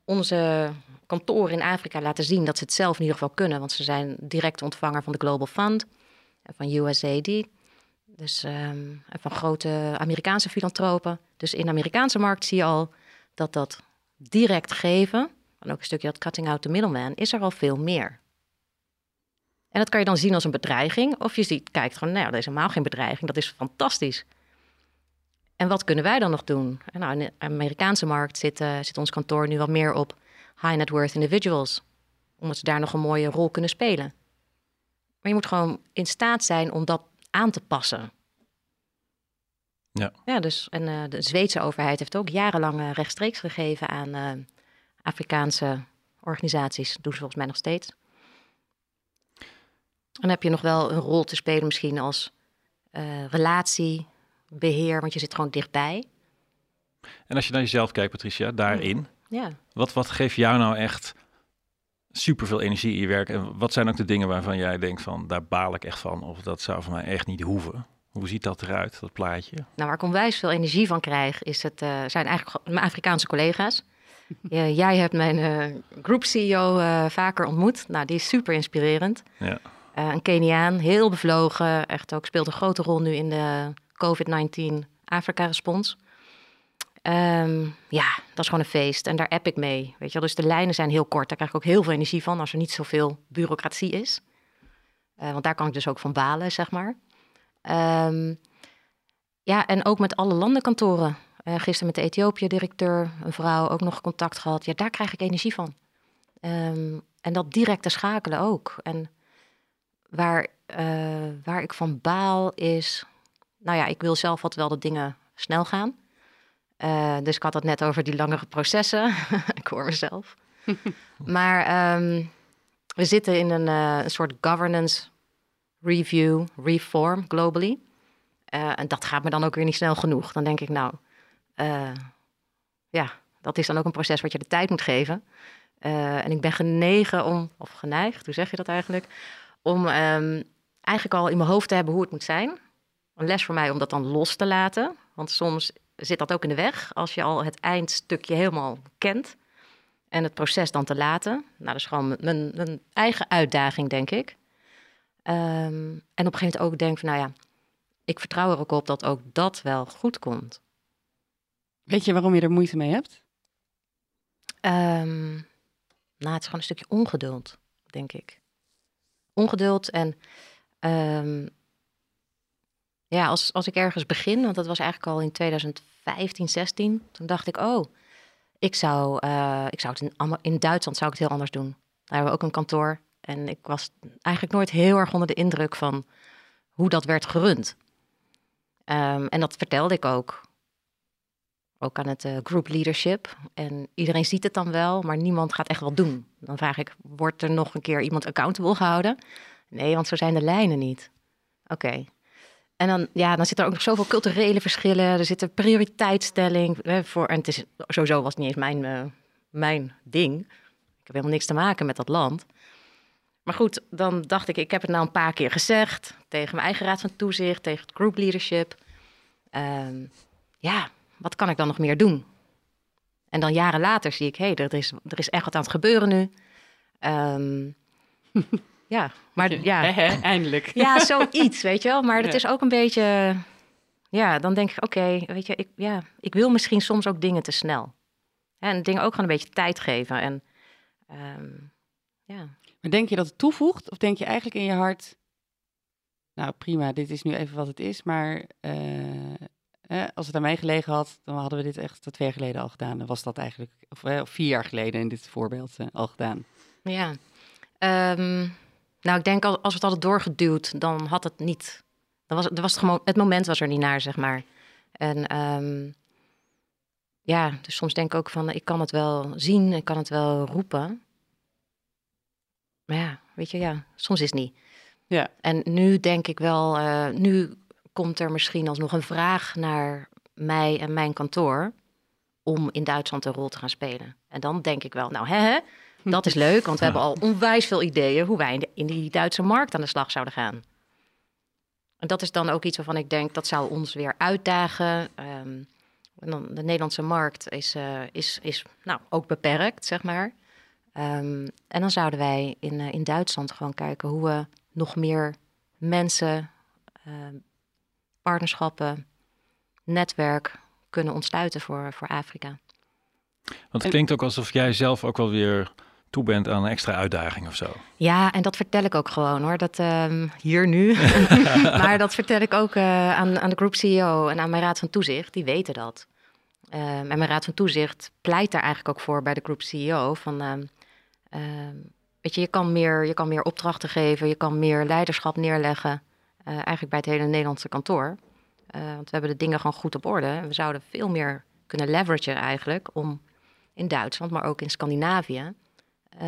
onze kantoren in Afrika laten zien dat ze het zelf in ieder geval kunnen. Want ze zijn direct ontvanger van de Global Fund en van USAID. Dus um, en van grote Amerikaanse filantropen. Dus in de Amerikaanse markt zie je al dat dat direct geven, en ook een stukje dat cutting out the middleman, is er al veel meer. En dat kan je dan zien als een bedreiging. Of je ziet, kijkt gewoon, nou dat is helemaal geen bedreiging. Dat is fantastisch. En wat kunnen wij dan nog doen? Nou, in de Amerikaanse markt zit, uh, zit ons kantoor nu wat meer op high net worth individuals. Omdat ze daar nog een mooie rol kunnen spelen. Maar je moet gewoon in staat zijn om dat aan te passen. Ja. Ja, dus en uh, de Zweedse overheid heeft ook jarenlang uh, rechtstreeks gegeven aan Afrikaanse organisaties. Dat doen ze volgens mij nog steeds. Dan heb je nog wel een rol te spelen misschien als uh, relatiebeheer, want je zit gewoon dichtbij. En als je naar jezelf kijkt, Patricia, daarin, ja. wat, wat geeft jou nou echt superveel energie in je werk? En wat zijn ook de dingen waarvan jij denkt van, daar baal ik echt van, of dat zou van mij echt niet hoeven? Hoe ziet dat eruit, dat plaatje? Nou, waar ik onwijs veel energie van krijg, is het, uh, zijn eigenlijk mijn Afrikaanse collega's. jij hebt mijn uh, group CEO uh, vaker ontmoet. Nou, die is super inspirerend. Ja. Een Keniaan, heel bevlogen. Echt ook speelt een grote rol nu in de COVID-19 Afrika-respons. Um, ja, dat is gewoon een feest. En daar app ik mee. Weet je wel? Dus de lijnen zijn heel kort. Daar krijg ik ook heel veel energie van als er niet zoveel bureaucratie is. want daar kan ik dus ook van balen, zeg maar. Um, ja, en ook met alle landenkantoren. Uh, gisteren met de Ethiopië-directeur, een vrouw, ook nog contact gehad. Ja, daar krijg ik energie van. Um, en dat directe schakelen ook. En waar, uh, waar ik van baal is... Nou ja, ik wil zelf wat wel dat dingen snel gaan. Uh, dus ik had het net over die langere processen. ik hoor mezelf. maar um, we zitten in een, een soort governance review, reform globally. En dat gaat me dan ook weer niet snel genoeg. Dan denk ik, nou, ja, dat is dan ook een proces wat je de tijd moet geven. En ik ben genegen om, of geneigd, hoe zeg je dat eigenlijk? Om um, eigenlijk al in mijn hoofd te hebben hoe het moet zijn. Een les voor mij om dat dan los te laten. Want soms zit dat ook in de weg als je al het eindstukje helemaal kent. En het proces dan te laten. Nou, dat is gewoon mijn, mijn eigen uitdaging, denk ik. Um, en op een gegeven moment ook denk van, nou ja, ik vertrouw er ook op dat ook dat wel goed komt. Weet je waarom je er moeite mee hebt? Um, nou, het is gewoon een stukje ongeduld, denk ik. Ongeduld en um, ja, als, als ik ergens begin, want dat was eigenlijk al in 2015, 16, toen dacht ik, oh, ik zou, uh, ik zou het in, in Duitsland zou ik het heel anders doen. Daar hebben we ook een kantoor. En ik was eigenlijk nooit heel erg onder de indruk van hoe dat werd gerund. Um, en dat vertelde ik ook. Ook aan het uh, group leadership. En iedereen ziet het dan wel, maar niemand gaat echt wat doen. Dan vraag ik, wordt er nog een keer iemand accountable gehouden? Nee, want zo zijn de lijnen niet. Oké. En dan, ja, dan zit er ook nog zoveel culturele verschillen. Er zit een prioriteitsstelling hè, voor. En het is sowieso was niet eens mijn, uh, mijn ding. Ik heb helemaal niks te maken met dat land. Maar goed, dan dacht ik, ik heb het nou een paar keer gezegd tegen mijn eigen raad van toezicht, tegen het group leadership. Um, ja, wat kan ik dan nog meer doen? En dan jaren later zie ik, hé, hey, er, is, er is echt wat aan het gebeuren nu. Um, ja, maar ja. eindelijk. Ja, zoiets, weet je wel. Maar het ja. is ook een beetje, ja, dan denk ik, oké, okay, weet je, ik, ja, ik wil misschien soms ook dingen te snel. En dingen ook gewoon een beetje tijd geven. En um, ja. Maar denk je dat het toevoegt? Of denk je eigenlijk in je hart, nou prima, dit is nu even wat het is, maar uh, eh, als het aan mij gelegen had, dan hadden we dit echt twee jaar geleden al gedaan. Dan was dat eigenlijk, of, eh, vier jaar geleden in dit voorbeeld uh, al gedaan. Ja, um, nou ik denk als, als we het hadden doorgeduwd, dan had het niet. Dan was, er was het, gewoon, het moment was er niet naar, zeg maar. En um, ja, dus soms denk ik ook van, ik kan het wel zien, ik kan het wel roepen. Maar ja, weet je, ja, soms is het niet. Ja. En nu denk ik wel, uh, nu komt er misschien alsnog een vraag naar mij en mijn kantoor om in Duitsland een rol te gaan spelen. En dan denk ik wel, nou hè, dat is leuk, want we hebben al onwijs veel ideeën hoe wij in, de, die Duitse markt aan de slag zouden gaan. En dat is dan ook iets waarvan ik denk dat zou ons weer uitdagen. Um, de Nederlandse markt is, uh, is, is nou, ook beperkt, zeg maar. Um, en dan zouden wij in, uh, in Duitsland gewoon kijken hoe we nog meer mensen, uh, partnerschappen, netwerk kunnen ontsluiten voor, voor Afrika. Want het klinkt ook alsof jij zelf ook wel weer toe bent aan een extra uitdaging of zo. Ja, en dat vertel ik ook gewoon hoor. Dat um, hier nu. maar dat vertel ik ook uh, aan, aan de groep CEO en aan mijn raad van toezicht. Die weten dat. Um, en mijn raad van toezicht pleit daar eigenlijk ook voor bij de groep CEO. Van, um, weet je, je kan, meer, je kan meer opdrachten geven, je kan meer leiderschap neerleggen. Uh, eigenlijk bij het hele Nederlandse kantoor. Uh, want we hebben de dingen gewoon goed op orde. We zouden veel meer kunnen leveragen eigenlijk om in Duitsland, maar ook in Scandinavië, uh,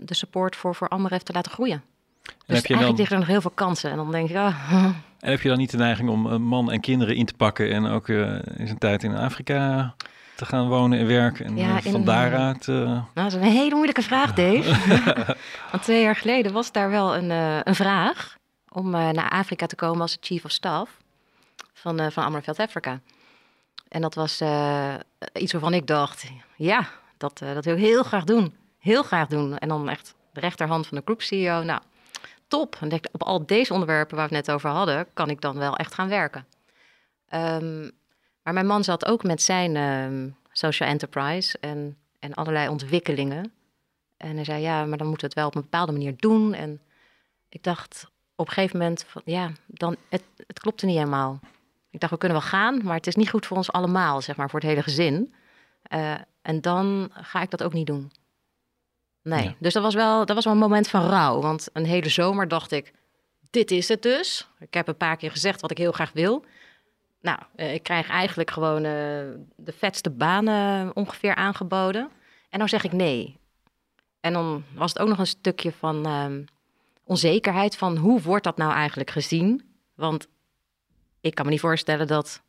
de support voor, voor Amref te laten groeien. Dus heb je eigenlijk dan- liggen er nog heel veel kansen. En dan denk ik, ah, En heb je dan niet de neiging om eh, man en kinderen in te pakken en ook eh, in zijn tijd in Afrika te gaan wonen en werken en Ja, eh, van in- daaruit... eh, nou, dat is een hele moeilijke vraag, Dave. Want twee jaar geleden was daar wel een, eh, een vraag om eh, naar Afrika te komen als chief of staff van, eh van Ammerveld Africa. En dat was eh, iets waarvan ik dacht, ja, dat, dat wil ik heel graag doen. Heel graag doen. En dan echt de rechterhand van de groep CEO. Nou, top. En denk, op al deze onderwerpen waar we het net over hadden, kan ik dan wel echt gaan werken. Ehm, maar mijn man zat ook met zijn ehm, social enterprise en, en allerlei ontwikkelingen. En hij zei, ja, maar dan moeten we het wel op een bepaalde manier doen. En ik dacht op een gegeven moment, van, ja, dan, het, het klopte niet helemaal. Ik dacht, we kunnen wel gaan, maar het is niet goed voor ons allemaal, zeg maar, voor het hele gezin. Eh, en dan ga ik dat ook niet doen. Nee, Ja. dus dat was, wel, dat was wel een moment van rouw. Want een hele zomer dacht ik, dit is het dus. Ik heb een paar keer gezegd wat ik heel graag wil. Nou, eh, ik krijg eigenlijk gewoon eh, de vetste banen ongeveer aangeboden. En dan zeg ik nee. En dan was het ook nog een stukje van ehm, onzekerheid van hoe wordt dat nou eigenlijk gezien? Want ik kan me niet voorstellen dat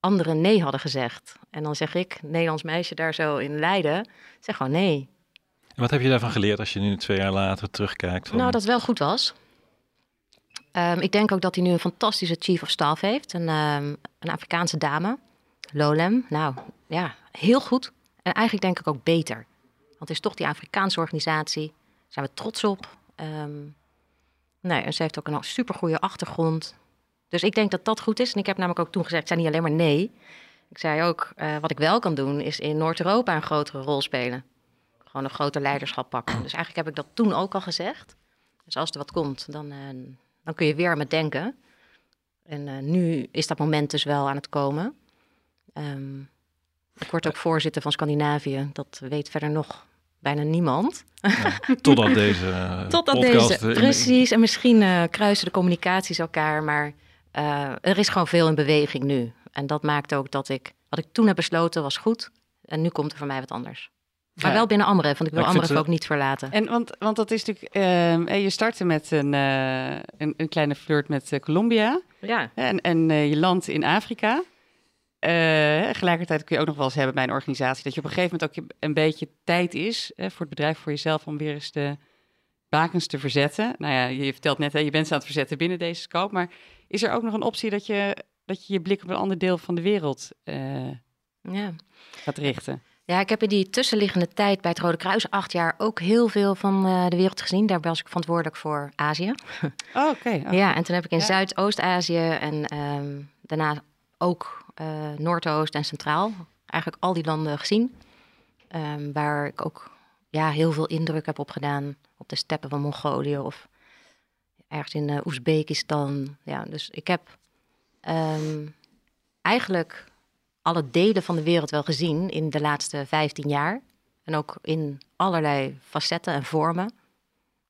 anderen nee hadden gezegd. En dan zeg ik, Nederlands meisje daar zo in Leiden, zeg gewoon nee. En wat heb je daarvan geleerd als je nu twee jaar later terugkijkt? Van, Nou, dat het wel goed was. Ehm, ik denk ook dat hij nu een fantastische chief of staff heeft. Een, ehm, een Afrikaanse dame, Lolem. Nou, ja, heel goed. En eigenlijk denk ik ook beter. Want het is toch die Afrikaanse organisatie. Daar zijn we trots op. Ehm, nee, en ze heeft ook een supergoeie achtergrond. Dus ik denk dat dat goed is. En ik heb namelijk ook toen gezegd, ik zei niet alleen maar nee. Ik zei ook, eh, wat ik wel kan doen, is in Noord-Europa een grotere rol spelen. Gewoon een groter leiderschap pakken. Dus eigenlijk heb ik dat toen ook al gezegd. Dus als er wat komt, dan, eh, dan kun je weer aan het denken. En eh, nu is dat moment dus wel aan het komen. Ehm, ik word ook voorzitter van Scandinavië. Dat weet verder nog bijna niemand. Totdat deze eh, Totdat podcast... deze. in- Precies. En misschien eh, kruisen de communicaties elkaar. Maar eh, er is gewoon veel in beweging nu. En dat maakt ook dat ik... Wat ik toen heb besloten was goed. En nu komt er voor mij wat anders. Maar Ja. wel binnen Amref, want ik wil Ja, Amref ook niet verlaten. En want, want dat is natuurlijk, ehm, eh, je startte met een, eh, een, een kleine flirt met eh, Colombia Ja, en, en eh, je landt in Afrika. Eh, tegelijkertijd kun je ook nog wel eens hebben bij een organisatie dat je op een gegeven moment ook een beetje tijd is eh, voor het bedrijf, voor jezelf, om weer eens de bakens te verzetten. Nou ja, je vertelt net, hè, je bent ze aan het verzetten binnen deze scope, maar is er ook nog een optie dat je dat je, je blik op een ander deel van de wereld eh, ja. gaat richten? Ja, ik heb in die tussenliggende tijd bij het Rode Kruis acht jaar ook heel veel van de wereld gezien. Daar was ik verantwoordelijk voor Azië. Oh, oké. Oh. Ja, en toen heb ik in Ja. Zuidoost-Azië en ehm, daarna ook Noordoost en Centraal eigenlijk al die landen gezien. Ehm, waar ik ook ja, heel veel indruk heb op gedaan op de steppen van Mongolië of ergens in eh, Oezbekistan. Ja, dus ik heb ehm, eigenlijk alle delen van de wereld wel gezien in de laatste 15 jaar. En ook in allerlei facetten en vormen.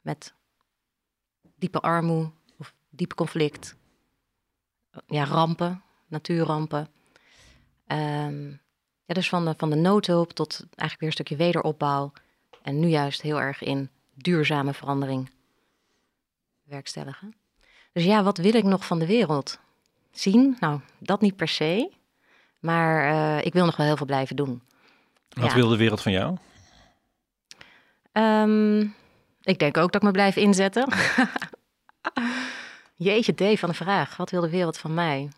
Met diepe armoede of diep conflict. Ja, rampen, natuurrampen. Ehm, ja, dus van de, van de noodhulp tot eigenlijk weer een stukje wederopbouw. En nu juist heel erg in duurzame verandering werkstelligen. Dus ja, wat wil ik nog van de wereld? Zien? Nou, dat niet per se. Maar eh, ik wil nog wel heel veel blijven doen. Wat Ja. wil de wereld van jou? Ehm, ik denk ook dat ik me blijf inzetten. Jeetje, Dave, van de vraag. Wat wil de wereld van mij?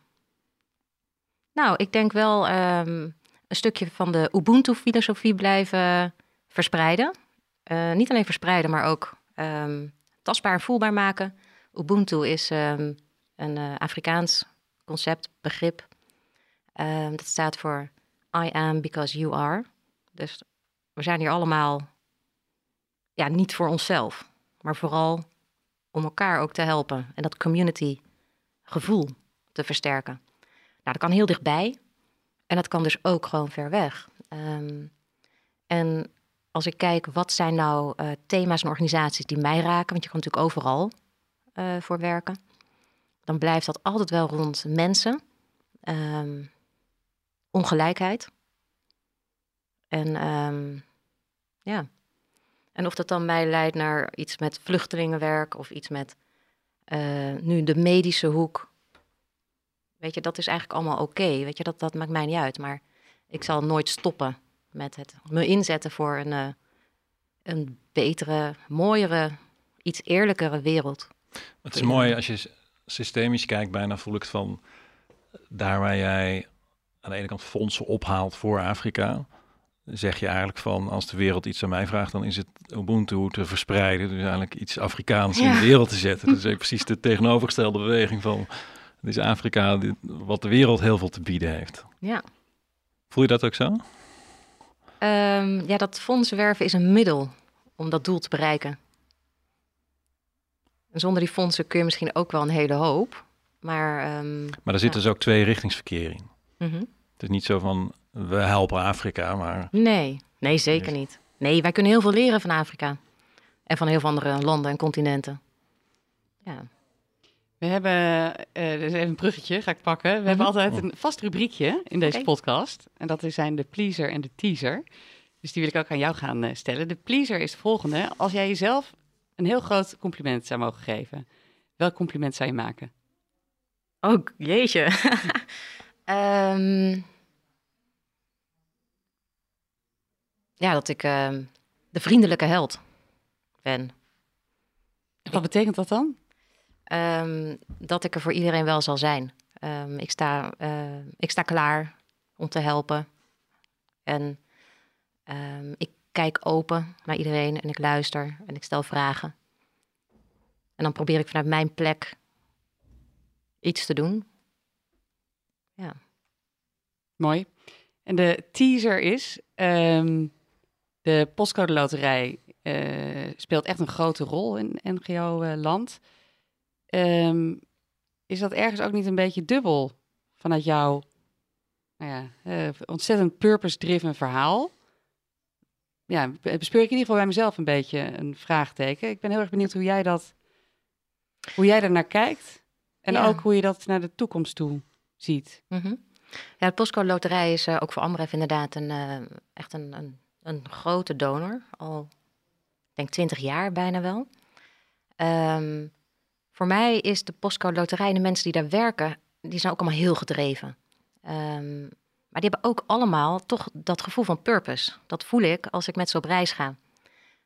Nou, ik denk wel ehm, een stukje van de Ubuntu-filosofie blijven verspreiden. Eh, niet alleen verspreiden, maar ook ehm, tastbaar en voelbaar maken. Ubuntu is ehm, een eh, Afrikaans concept, begrip. Dat staat voor I am because you are. Dus we zijn hier allemaal ja, niet voor onszelf, maar vooral om elkaar ook te helpen en dat community gevoel te versterken. Nou, dat kan heel dichtbij. En dat kan dus ook gewoon ver weg. Ehm, en als ik kijk, wat zijn nou eh, thema's en organisaties die mij raken, want je kan natuurlijk overal eh, voor werken, dan blijft dat altijd wel rond mensen, ehm, ongelijkheid. En ehm, ja, En of dat dan mij leidt naar iets met vluchtelingenwerk of iets met uh, nu de medische hoek. Weet je, dat is eigenlijk allemaal oké. Weet je, dat, dat maakt mij niet uit. Maar ik zal nooit stoppen met het me inzetten voor een, uh, een betere, mooiere, iets eerlijkere wereld. Het is mooi als je systemisch kijkt, bijna voel ik het van daar waar jij aan de ene kant fondsen ophaalt voor Afrika, zeg je eigenlijk van als de wereld iets aan mij vraagt, dan is het Ubuntu te verspreiden. Dus eigenlijk iets Afrikaans in de wereld te zetten. Dat is precies de tegenovergestelde beweging van het is Afrika wat de wereld heel veel te bieden heeft. Ja. Voel je dat ook zo? Um, ja, dat fondsenwerven is een middel om dat doel te bereiken. En zonder die fondsen kun je misschien ook wel een hele hoop. Maar, um, maar er zit dus ook twee richtingsverkeer in. Mm Het is niet zo van we helpen Afrika, maar. Nee, nee, zeker niet. Nee, wij kunnen heel veel leren van Afrika. En van heel veel andere landen en continenten. Ja. We hebben, uh, dus even een bruggetje, ga ik pakken. We hebben mhm. altijd een vast rubriekje in deze podcast. En dat zijn de pleaser en de teaser. Dus die wil ik ook aan jou gaan uh, stellen. De pleaser is het volgende. Als jij jezelf een heel groot compliment zou mogen geven, welk compliment zou je maken? Oh, jeetje. um, ja, dat ik uh, de vriendelijke held ben. Wat betekent dat dan? Um, dat ik er voor iedereen wel zal zijn. Um, ik, sta, uh, ik sta klaar om te helpen. En ik kijk open naar iedereen en ik luister en ik stel vragen. En dan probeer ik vanuit mijn plek iets te doen. Ja. Mooi. En de teaser is: de postcode loterij uh, speelt echt een grote rol in NGO-land. Uh, um, is dat ergens ook niet een beetje dubbel vanuit jouw nou ja, uh, ontzettend purpose-driven verhaal? Ja, bespeur ik in ieder geval bij mezelf een beetje een vraagteken. Ik ben heel erg benieuwd hoe jij dat, hoe jij er naar kijkt. En ook hoe je dat naar de toekomst toe ziet. Mm -hmm. Ja, de postcode loterij is uh, ook voor Amref inderdaad een, uh, echt een, een, een, grote donor. Al, ik denk twintig jaar bijna wel. Um, voor mij is de postcode loterij en de mensen die daar werken, die zijn ook allemaal heel gedreven. Um, maar die hebben ook allemaal toch dat gevoel van purpose. Dat voel ik als ik met ze op reis ga.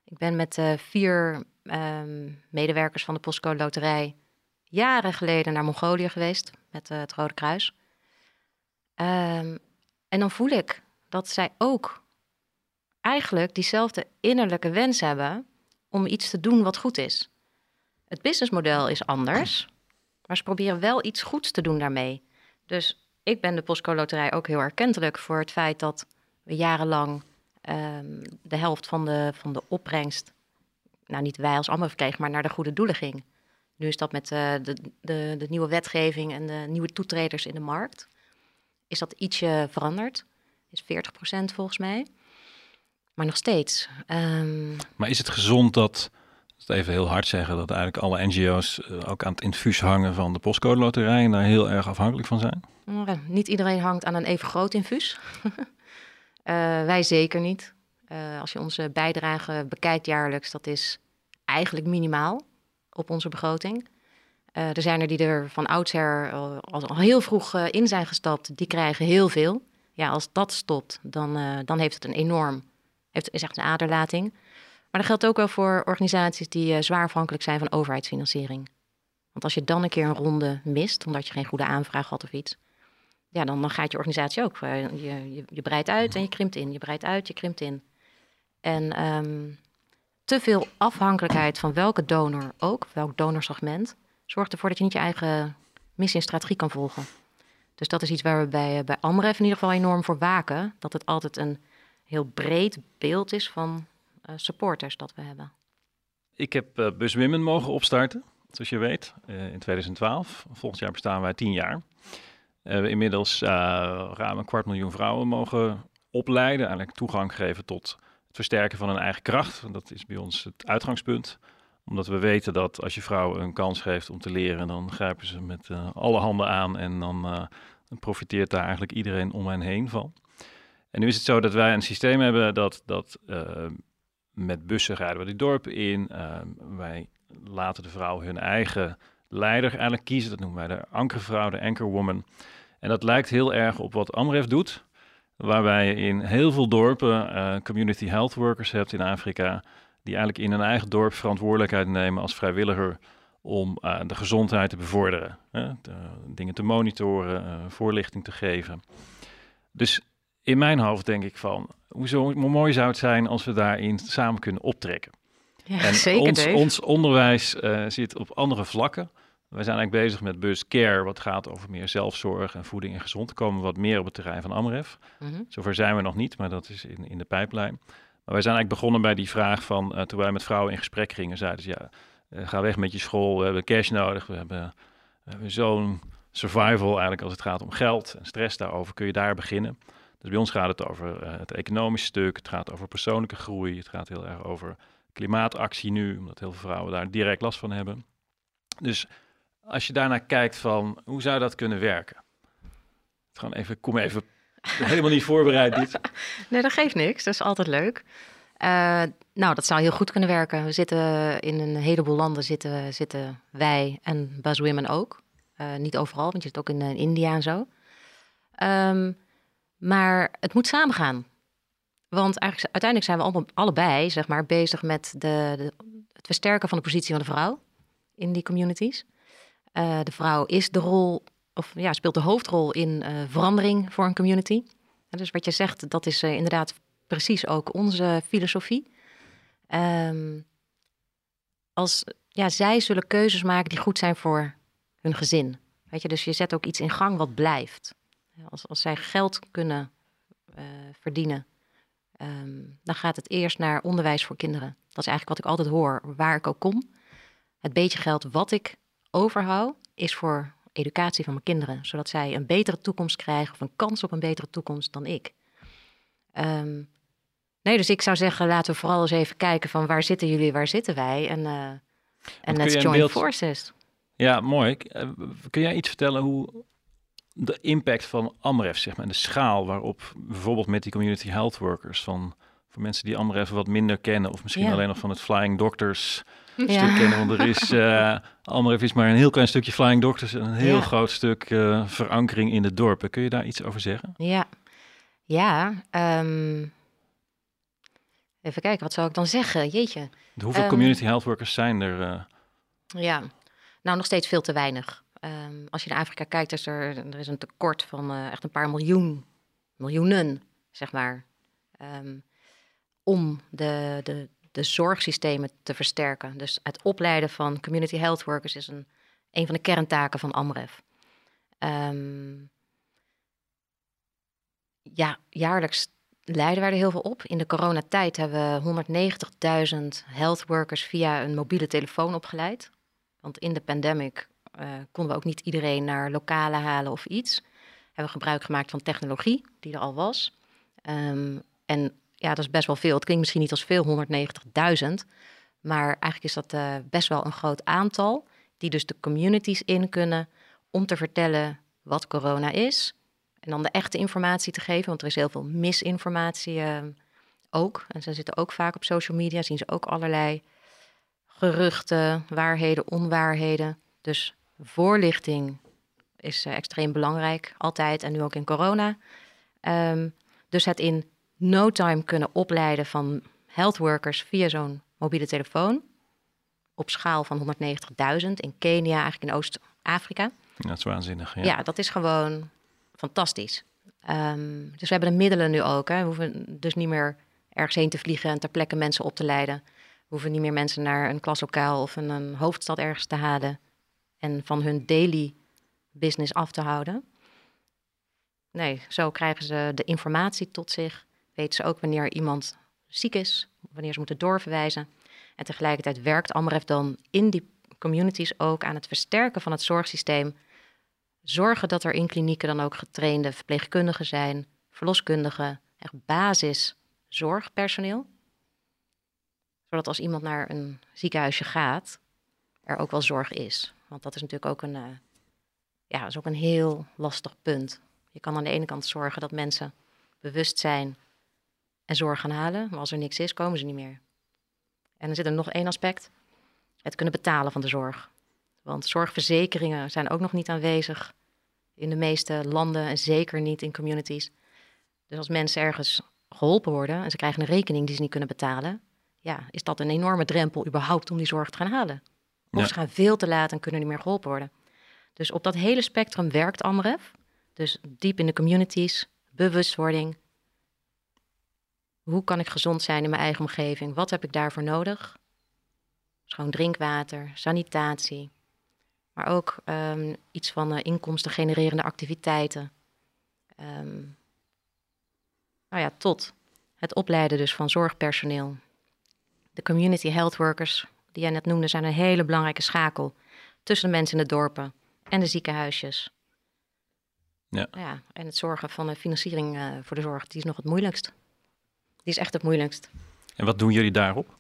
Ik ben met uh, vier um, medewerkers van de postcode loterij jaren geleden naar Mongolië geweest met uh, het Rode Kruis. Um, en dan voel ik dat zij ook eigenlijk diezelfde innerlijke wens hebben om iets te doen wat goed is. Het businessmodel is anders, maar ze proberen wel iets goeds te doen daarmee. Dus ik ben de Postcode Loterij ook heel erkentelijk voor het feit dat we jarenlang um, de helft van de, van de opbrengst, nou niet wij als verkregen, maar naar de goede doelen ging. Nu is dat met uh, de, de, de nieuwe wetgeving en de nieuwe toetreders in de markt, is dat ietsje veranderd. Is 40% volgens mij. Maar nog steeds. Um... Maar is het gezond dat, dat even heel hard zeggen, dat eigenlijk alle NGO's uh, ook aan het infuus hangen van de postcode loterij en daar heel erg afhankelijk van zijn? Niet iedereen hangt aan een even groot infuus. uh, wij zeker niet. Uh, als je onze bijdrage bekijkt jaarlijks, dat is eigenlijk minimaal op onze begroting. Er zijn er die er van oudsher al, al heel vroeg in zijn gestapt. Die krijgen heel veel. Ja, als dat stopt, dan, dan heeft het een enorm... Heeft, is echt een aderlating. Maar dat geldt ook wel voor organisaties die zwaar afhankelijk zijn van overheidsfinanciering. Want als je dan een keer een ronde mist, omdat je geen goede aanvraag had of iets... Ja, dan, gaat je organisatie ook. Je, je, je breidt uit en je krimpt in. Je breidt uit, je krimpt in. En um, te veel afhankelijkheid van welke donor ook, welk donorsegment, zorgt ervoor dat je niet je eigen missie en strategie kan volgen. Dus dat is iets waar we bij, bij Amref in ieder geval enorm voor waken. Dat het altijd een heel breed beeld is van supporters dat we hebben. Ik heb uh, Bus Women mogen opstarten, zoals je weet, uh, in 2012. Volgend jaar bestaan wij tien jaar. We hebben inmiddels ruim een kwart miljoen vrouwen mogen opleiden, eigenlijk toegang geven tot versterken van hun eigen kracht. Dat is bij ons het uitgangspunt. Omdat we weten dat als je vrouwen een kans geeft om te leren, dan grijpen ze met alle handen aan en dan, profiteert daar eigenlijk iedereen om hen heen van. En nu is het zo dat wij een systeem hebben dat, dat met bussen rijden we die dorpen in. Ehm, wij laten de vrouwen hun eigen leider eigenlijk kiezen. Dat noemen wij de ankervrouw, de anchorwoman. En dat lijkt heel erg op wat Amref doet. Waarbij je in heel veel dorpen uh, community health workers hebt in Afrika. Die eigenlijk in hun eigen dorp verantwoordelijkheid nemen als vrijwilliger om uh, de gezondheid te bevorderen. Hè? Dingen te monitoren, uh, voorlichting te geven. Dus in mijn hoofd denk ik van, hoezo mooi zou het zijn als we daarin samen kunnen optrekken. Ja, en zeker, ons, ons onderwijs uh, zit op andere vlakken. Wij zijn eigenlijk bezig met bus care, wat gaat over meer zelfzorg en voeding en gezond. komen wat meer op het terrein van Amref. Mhm. Zover zijn we nog niet, maar dat is in, in de pijplijn. Maar wij zijn eigenlijk begonnen bij die vraag van, uh, toen wij met vrouwen in gesprek gingen, zeiden ze ja, uh, ga weg met je school, we hebben cash nodig, we hebben, we hebben zo'n survival eigenlijk als het gaat om geld en stress daarover, kun je daar beginnen. Dus bij ons gaat het over uh, het economische stuk, het gaat over persoonlijke groei, het gaat heel erg over klimaatactie nu, omdat heel veel vrouwen daar direct last van hebben. Dus als je daarnaar kijkt van, hoe zou dat kunnen werken? Gewoon even, kom even, helemaal niet voorbereid dit. Nee, dat geeft niks, dat is altijd leuk. Uh, nou, dat zou heel goed kunnen werken. We zitten in een heleboel landen, zitten, zitten wij en Buzzwomen ook. Uh, niet overal, want je zit ook in, in India en zo. Um, maar het moet samengaan. Want eigenlijk, uiteindelijk zijn we allebei zeg maar, bezig met de, het versterken van de positie van de vrouw in die communities. Uh, de vrouw is de rol, of ja, speelt de hoofdrol in uh, verandering voor een community. Dus wat je zegt, dat is uh, inderdaad precies ook onze filosofie. Um, als, ja, zij zullen keuzes maken die goed zijn voor hun gezin. Weet je, dus je zet ook iets in gang wat blijft. Als, als zij geld kunnen uh, verdienen, um, dan gaat het eerst naar onderwijs voor kinderen. Dat is eigenlijk wat ik altijd hoor, waar ik ook kom. Het beetje geld wat ik overhoud, is voor educatie van mijn kinderen. Zodat zij een betere toekomst krijgen of een kans op een betere toekomst dan ik. Um, nee, dus ik zou zeggen, laten we vooral eens even kijken van waar zitten jullie, waar zitten wij? En, uh, en let's join beeld... forces. Ja, mooi. Uh, kun jij iets vertellen hoe de impact van Amref, zeg maar, en de schaal waarop bijvoorbeeld met die community health workers, van voor mensen die Amref wat minder kennen, of misschien ja. alleen nog van het Flying Doctors ja. stuk kennen, want er is, uh, Amref is maar een heel klein stukje Flying Doctors en een heel ja. groot stuk uh, verankering in de dorpen. Kun je daar iets over zeggen? Ja, ja. Um... Even kijken, wat zou ik dan zeggen? Jeetje. Hoeveel um... community health workers zijn er? Uh... Ja, nou nog steeds veel te weinig. Um, als je naar Afrika kijkt, is er, er is een tekort van uh, echt een paar miljoen, miljoenen, zeg maar, um, om de, de, de zorgsystemen te versterken. Dus het opleiden van community health workers is een, een van de kerntaken van AMREF. Um, ja, jaarlijks leiden wij er heel veel op. In de coronatijd hebben we 190.000 health workers via een mobiele telefoon opgeleid. Want in de pandemic konden we ook niet iedereen naar lokalen halen of iets. Hebben we gebruik gemaakt van technologie die er al was. Um, en ja, dat is best wel veel. Het klinkt misschien niet als veel, 190.000. Maar eigenlijk is dat uh, best wel een groot aantal. Die dus de communities in kunnen om te vertellen wat corona is. En dan de echte informatie te geven, want er is heel veel misinformatie uh, ook. En ze zitten ook vaak op social media, zien ze ook allerlei geruchten, waarheden, onwaarheden. Dus voorlichting is uh, extreem belangrijk, altijd en nu ook in corona. Um, dus het in no time kunnen opleiden van health workers via zo'n mobiele telefoon. Op schaal van 190.000 in Kenia, eigenlijk in Oost-Afrika. Dat is waanzinnig. Ja, ja dat is gewoon fantastisch. Um, dus we hebben de middelen nu ook. Hè. We hoeven dus niet meer ergens heen te vliegen en ter plekke mensen op te leiden. We hoeven niet meer mensen naar een klaslokaal of een, een hoofdstad ergens te halen en van hun daily business af te houden. Nee, zo krijgen ze de informatie tot zich. Weten ze ook wanneer iemand ziek is, wanneer ze moeten doorverwijzen. En tegelijkertijd werkt Amref dan in die communities ook aan het versterken van het zorgsysteem. Zorgen dat er in klinieken dan ook getrainde verpleegkundigen zijn, verloskundigen, echt basiszorgpersoneel. Zodat als iemand naar een ziekenhuisje gaat, er ook wel zorg is. Want dat is natuurlijk ook een, uh, ja, is ook een heel lastig punt. Je kan aan de ene kant zorgen dat mensen bewust zijn en zorg gaan halen. Maar als er niks is, komen ze niet meer. En er zit er nog één aspect: het kunnen betalen van de zorg. Want zorgverzekeringen zijn ook nog niet aanwezig in de meeste landen en zeker niet in communities. Dus als mensen ergens geholpen worden en ze krijgen een rekening die ze niet kunnen betalen, ja, is dat een enorme drempel überhaupt om die zorg te gaan halen. Of Ja. ze gaan veel te laat en kunnen niet meer geholpen worden. Dus op dat hele spectrum werkt Amref. Dus diep in de communities, bewustwording. Hoe kan ik gezond zijn in mijn eigen omgeving? Wat heb ik daarvoor nodig? Schoon drinkwater, sanitatie. Maar ook ehm, iets van eh, inkomsten genererende activiteiten. Ehm, nou ja, tot het opleiden dus van zorgpersoneel. De community health workers, die jij net noemde, zijn een hele belangrijke schakel tussen de mensen in de dorpen en de ziekenhuisjes. Ja. ja en het zorgen van de financiering eh, voor de zorg, die is nog het moeilijkst. Die is echt het moeilijkst. En wat doen jullie daarop?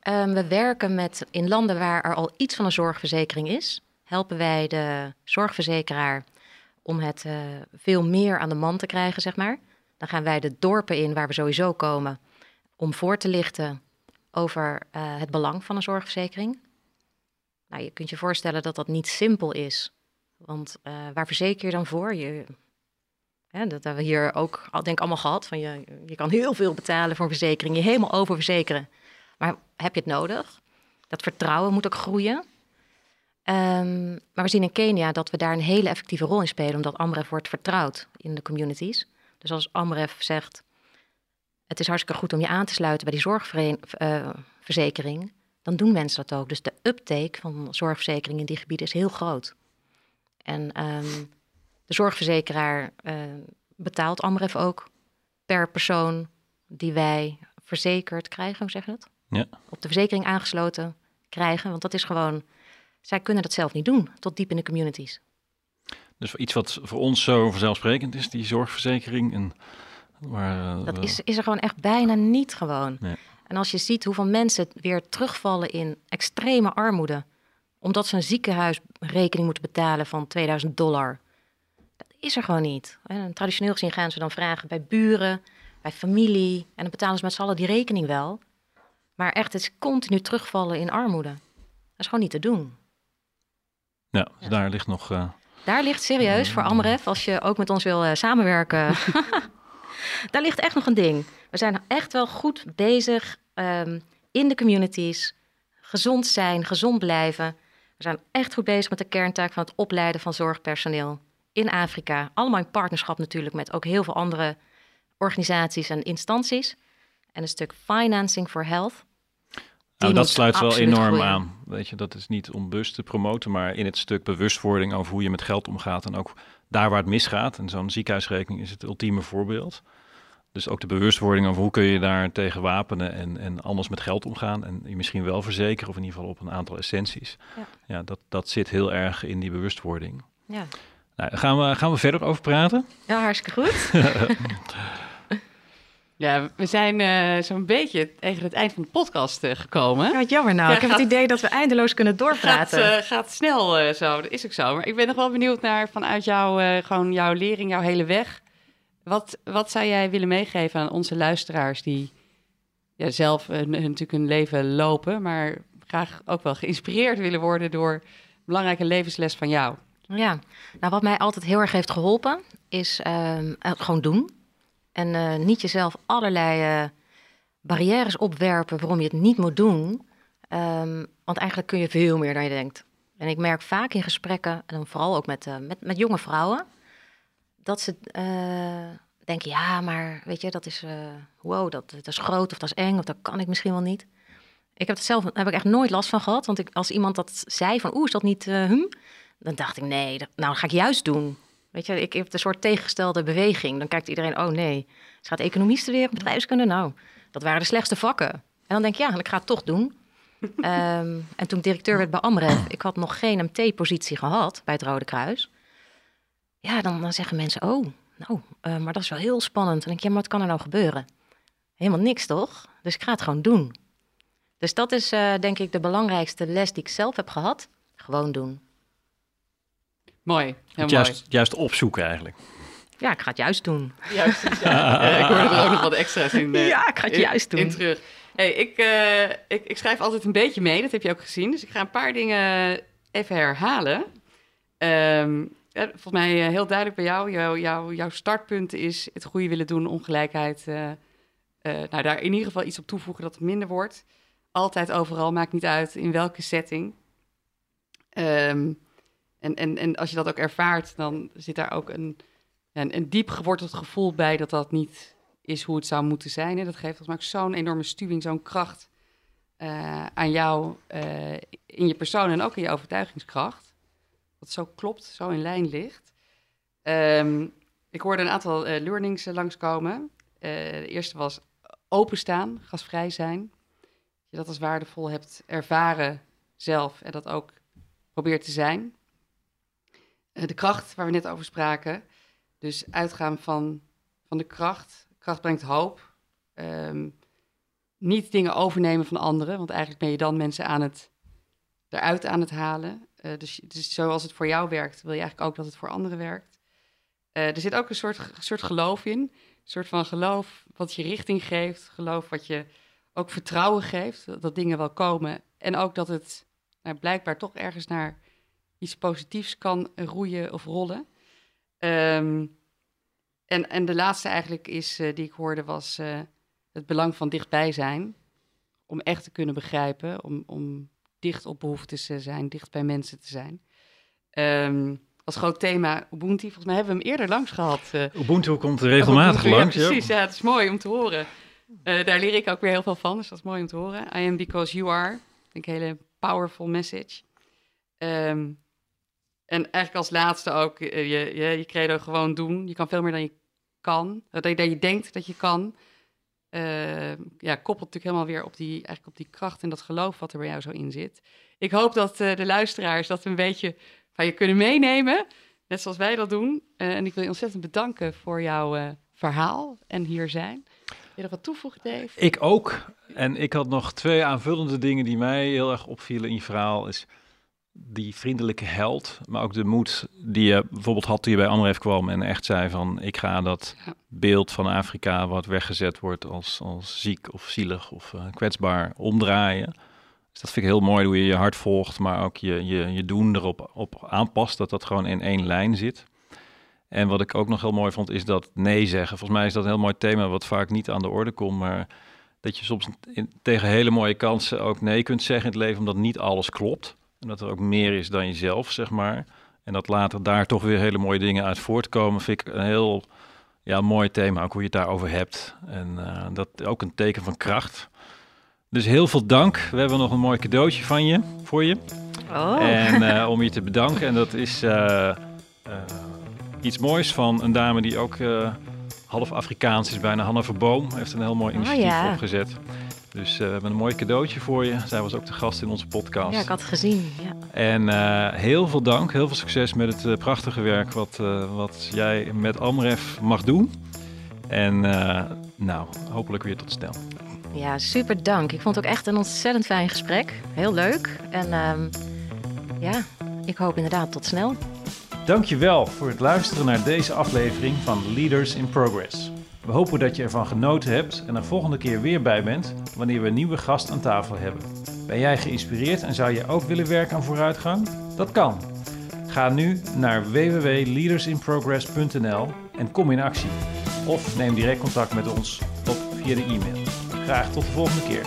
Ehm, we werken met in landen waar er al iets van een zorgverzekering is, helpen wij de zorgverzekeraar om het eh, veel meer aan de man te krijgen, zeg maar. Dan gaan wij de dorpen in waar we sowieso komen om voor te lichten over eh, het belang van een zorgverzekering. Nou, je kunt je voorstellen dat dat niet simpel is. Want eh, waar verzeker je dan voor? Je, hè, dat hebben we hier ook denk ik allemaal gehad. Van je, je kan heel veel betalen voor een verzekering, je helemaal oververzekeren. Maar heb je het nodig? Dat vertrouwen moet ook groeien. Ehm, maar we zien in Kenia dat we daar een hele effectieve rol in spelen, omdat Amref wordt vertrouwd in de communities. Dus als Amref zegt, het is hartstikke goed om je aan te sluiten bij die zorgverzekering, dan doen mensen dat ook. Dus de uptake van zorgverzekering in die gebieden is heel groot. En ehm, de zorgverzekeraar eh, betaalt Amref ook per persoon die wij verzekerd krijgen, hoe zeg je dat? Ja. Op de verzekering aangesloten krijgen, want dat is gewoon, zij kunnen dat zelf niet doen, tot diep in de communities. Dus iets wat voor ons zo vanzelfsprekend is, die zorgverzekering. En waar, eh, Dat we- is, is er gewoon echt bijna niet gewoon. Nee. En als je ziet hoeveel mensen weer terugvallen in extreme armoede, omdat ze een ziekenhuisrekening moeten betalen van 2000 dollar, dat is er gewoon niet. En traditioneel gezien gaan ze dan vragen bij buren, bij familie, en dan betalen ze met z'n allen die rekening wel. Maar echt, het is continu terugvallen in armoede. Dat is gewoon niet te doen. ja, dus daar ligt nog. eh, Daar ligt serieus voor Amref, als je ook met ons wil eh, samenwerken. Daar ligt echt nog een ding. We zijn echt wel goed bezig ehm, in de communities. Gezond zijn, gezond blijven. We zijn echt goed bezig met de kerntaak van het opleiden van zorgpersoneel in Afrika. Allemaal in partnerschap natuurlijk met ook heel veel andere organisaties en instanties. En een stuk financing for health. nou, dat sluit wel enorm groeien. aan. Weet je, dat is niet om bewust te promoten, maar in het stuk bewustwording over hoe je met geld omgaat. En ook daar waar het misgaat. En zo'n ziekenhuisrekening is het ultieme voorbeeld. Dus ook de bewustwording over hoe kun je daar tegen wapenen en, en anders met geld omgaan. En je misschien wel verzekeren, of in ieder geval op een aantal essenties. Ja. Ja, dat, dat zit heel erg in die bewustwording. Ja, Nou, gaan we, gaan we verder over praten? ja hartstikke goed. Ja, we zijn eh, zo'n beetje tegen het eind van de podcast eh, gekomen. Ja, wat jammer nou. Ja, ik heb gaat- het idee dat we eindeloos kunnen gaat, doorpraten. eh, gaat snel eh, zo, dat is ook zo. Maar ik ben nog wel benieuwd naar vanuit jouw, eh, gewoon jouw lering, jouw hele weg. Wat, wat zou jij willen meegeven aan onze luisteraars die ja, zelf hun- natuurlijk hun leven lopen, maar graag ook wel geïnspireerd willen worden door een belangrijke levensles van jou? Ja, nou wat mij altijd heel erg heeft geholpen is ehm, het gewoon doen. En eh, niet jezelf allerlei eh, barrières opwerpen waarom je het niet moet doen. Ehm, want eigenlijk kun je veel meer dan je denkt. En ik merk vaak in gesprekken, en dan vooral ook met, eh, met, met jonge vrouwen, dat ze denken, ja, maar weet je, dat is, wow, dat, dat is groot of dat is eng of dat kan ik misschien wel niet. Ik heb het zelf heb ik echt nooit last van gehad. Want ik, als iemand dat zei van, oeh, is dat niet hm? Dan dacht ik, nee, nou dat ga ik juist doen. Weet je, ik heb een soort tegengestelde beweging. Dan kijkt iedereen, oh nee, ze gaat economie studeren, bedrijfskunde. Nou, dat waren de slechtste vakken. En dan denk ik, ja, ik ga het toch doen. Ehm, en toen ik directeur werd bij Amref, ik had nog geen MT-positie gehad bij het Rode Kruis. Ja, dan, dan zeggen mensen, oh, nou, eh, maar dat is wel heel spannend. En dan denk ik, ja, maar wat kan er nou gebeuren? Helemaal niks, toch? Dus ik ga het gewoon doen. Dus dat is eh, denk ik de belangrijkste les die ik zelf heb gehad. Gewoon doen. Mooi, heel Het mooi. juist, juist opzoeken eigenlijk. Ja, ik ga het juist doen. Juist, ja. Ja, ik hoorde er ook nog wat extra's in. eh, Ja, ik ga het in- juist doen. In terug. Hey, ik, uh, ik, ik, schrijf altijd een beetje mee, dat heb je ook gezien. Dus ik ga een paar dingen even herhalen. Um, volgens mij uh, heel duidelijk bij jou. Jouw, jouw, jouw startpunt is het goede willen doen, ongelijkheid. Uh, nou, daar in ieder geval iets op toevoegen dat het minder wordt. Altijd overal, maakt niet uit in welke setting. Um, en, en, en als je dat ook ervaart, dan zit daar ook een, een, een diep geworteld gevoel bij dat dat niet is hoe het zou moeten zijn. En dat geeft volgens mij zo'n enorme stuwing, zo'n kracht uh, aan jou uh, in je persoon en ook in je overtuigingskracht. Dat zo klopt, zo in lijn ligt. Um, ik hoorde een aantal uh, learnings langskomen. de eerste was openstaan, gasvrij zijn. Dat je dat als waardevol hebt ervaren zelf en dat ook probeert te zijn. De kracht waar we net over spraken. Dus uitgaan van, van de kracht. Kracht brengt hoop. Um, niet dingen overnemen van anderen, want eigenlijk ben je dan mensen aan het, eruit aan het halen. Uh, dus, dus zoals het voor jou werkt, wil je eigenlijk ook dat het voor anderen werkt. Uh, er zit ook een soort, soort geloof in. Een soort van geloof wat je richting geeft. Geloof wat je ook vertrouwen geeft, dat, dingen wel komen. En ook dat het nou, blijkbaar toch ergens naar iets positiefs kan roeien of rollen. Um, en, en de laatste eigenlijk is, uh, die ik hoorde was uh, het belang van dichtbij zijn. Om echt te kunnen begrijpen, om, om dicht op behoeftes te zijn, dicht bij mensen te zijn. Um, als groot thema Ubuntu. Volgens mij hebben we hem eerder langs gehad. Uh, Ubuntu komt regelmatig Ubuntu, langs. Ja, precies, ja. het is mooi om te horen. Daar leer ik ook weer heel veel van, dus dat is mooi om te horen. I am because you are. Denk een hele powerful message. Um, en eigenlijk als laatste ook, je, je, je credo gewoon doen. Je kan veel meer dan je kan, dat je, dat je denkt dat je kan, uh, ja, koppelt natuurlijk helemaal weer op die, eigenlijk op die kracht en dat geloof wat er bij jou zo in zit. Ik hoop dat de luisteraars dat een beetje van je kunnen meenemen, net zoals wij dat doen. En ik wil je ontzettend bedanken voor jouw verhaal en hier zijn. Wil je nog wat toevoegen, Dave? Ik ook. En ik had nog twee aanvullende dingen die mij heel erg opvielen in je verhaal. Is die vriendelijke held, maar ook de moed die je bijvoorbeeld had toen je bij Amref kwam en echt zei van ik ga dat beeld van Afrika wat weggezet wordt als, als ziek of zielig of uh, kwetsbaar omdraaien. Dus dat vind ik heel mooi hoe je je hart volgt, maar ook je, je, je doen erop op aanpast, dat dat gewoon in één lijn zit. En wat ik ook nog heel mooi vond is dat nee zeggen. Volgens mij is dat een heel mooi thema wat vaak niet aan de orde komt, maar dat je soms in, tegen hele mooie kansen ook nee kunt zeggen in het leven omdat niet alles klopt. En dat er ook meer is dan jezelf, zeg maar. En dat later daar toch weer hele mooie dingen uit voortkomen, vind ik een heel ja, mooi thema, ook hoe je het daarover hebt. En uh, dat ook een teken van kracht. Dus heel veel dank. We hebben nog een mooi cadeautje van je, voor je. Oh. En uh, om je te bedanken. En dat is uh, iets moois van een dame die ook half Afrikaans is, bijna Hanna Verboom. Heeft een heel mooi oh, initiatief oh, ja. opgezet. Dus we hebben een mooi cadeautje voor je. Zij was ook de gast in onze podcast. Ja, ik had het gezien. Ja. En uh, heel veel dank, heel veel succes met het uh, prachtige werk wat, wat jij met Amref mag doen. En nou, hopelijk weer tot snel. Ja, super dank. Ik vond het ook echt een ontzettend fijn gesprek. Heel leuk. En ehm, ja, ik hoop inderdaad tot snel. Dankjewel voor het luisteren naar deze aflevering van Leaders in Progress. We hopen dat je ervan genoten hebt en er volgende keer weer bij bent wanneer we een nieuwe gast aan tafel hebben. Ben jij geïnspireerd en zou je ook willen werken aan vooruitgang? Dat kan. Ga nu naar www.leadersinprogress.nl en kom in actie. Of neem direct contact met ons op via de e-mail. Graag tot de volgende keer.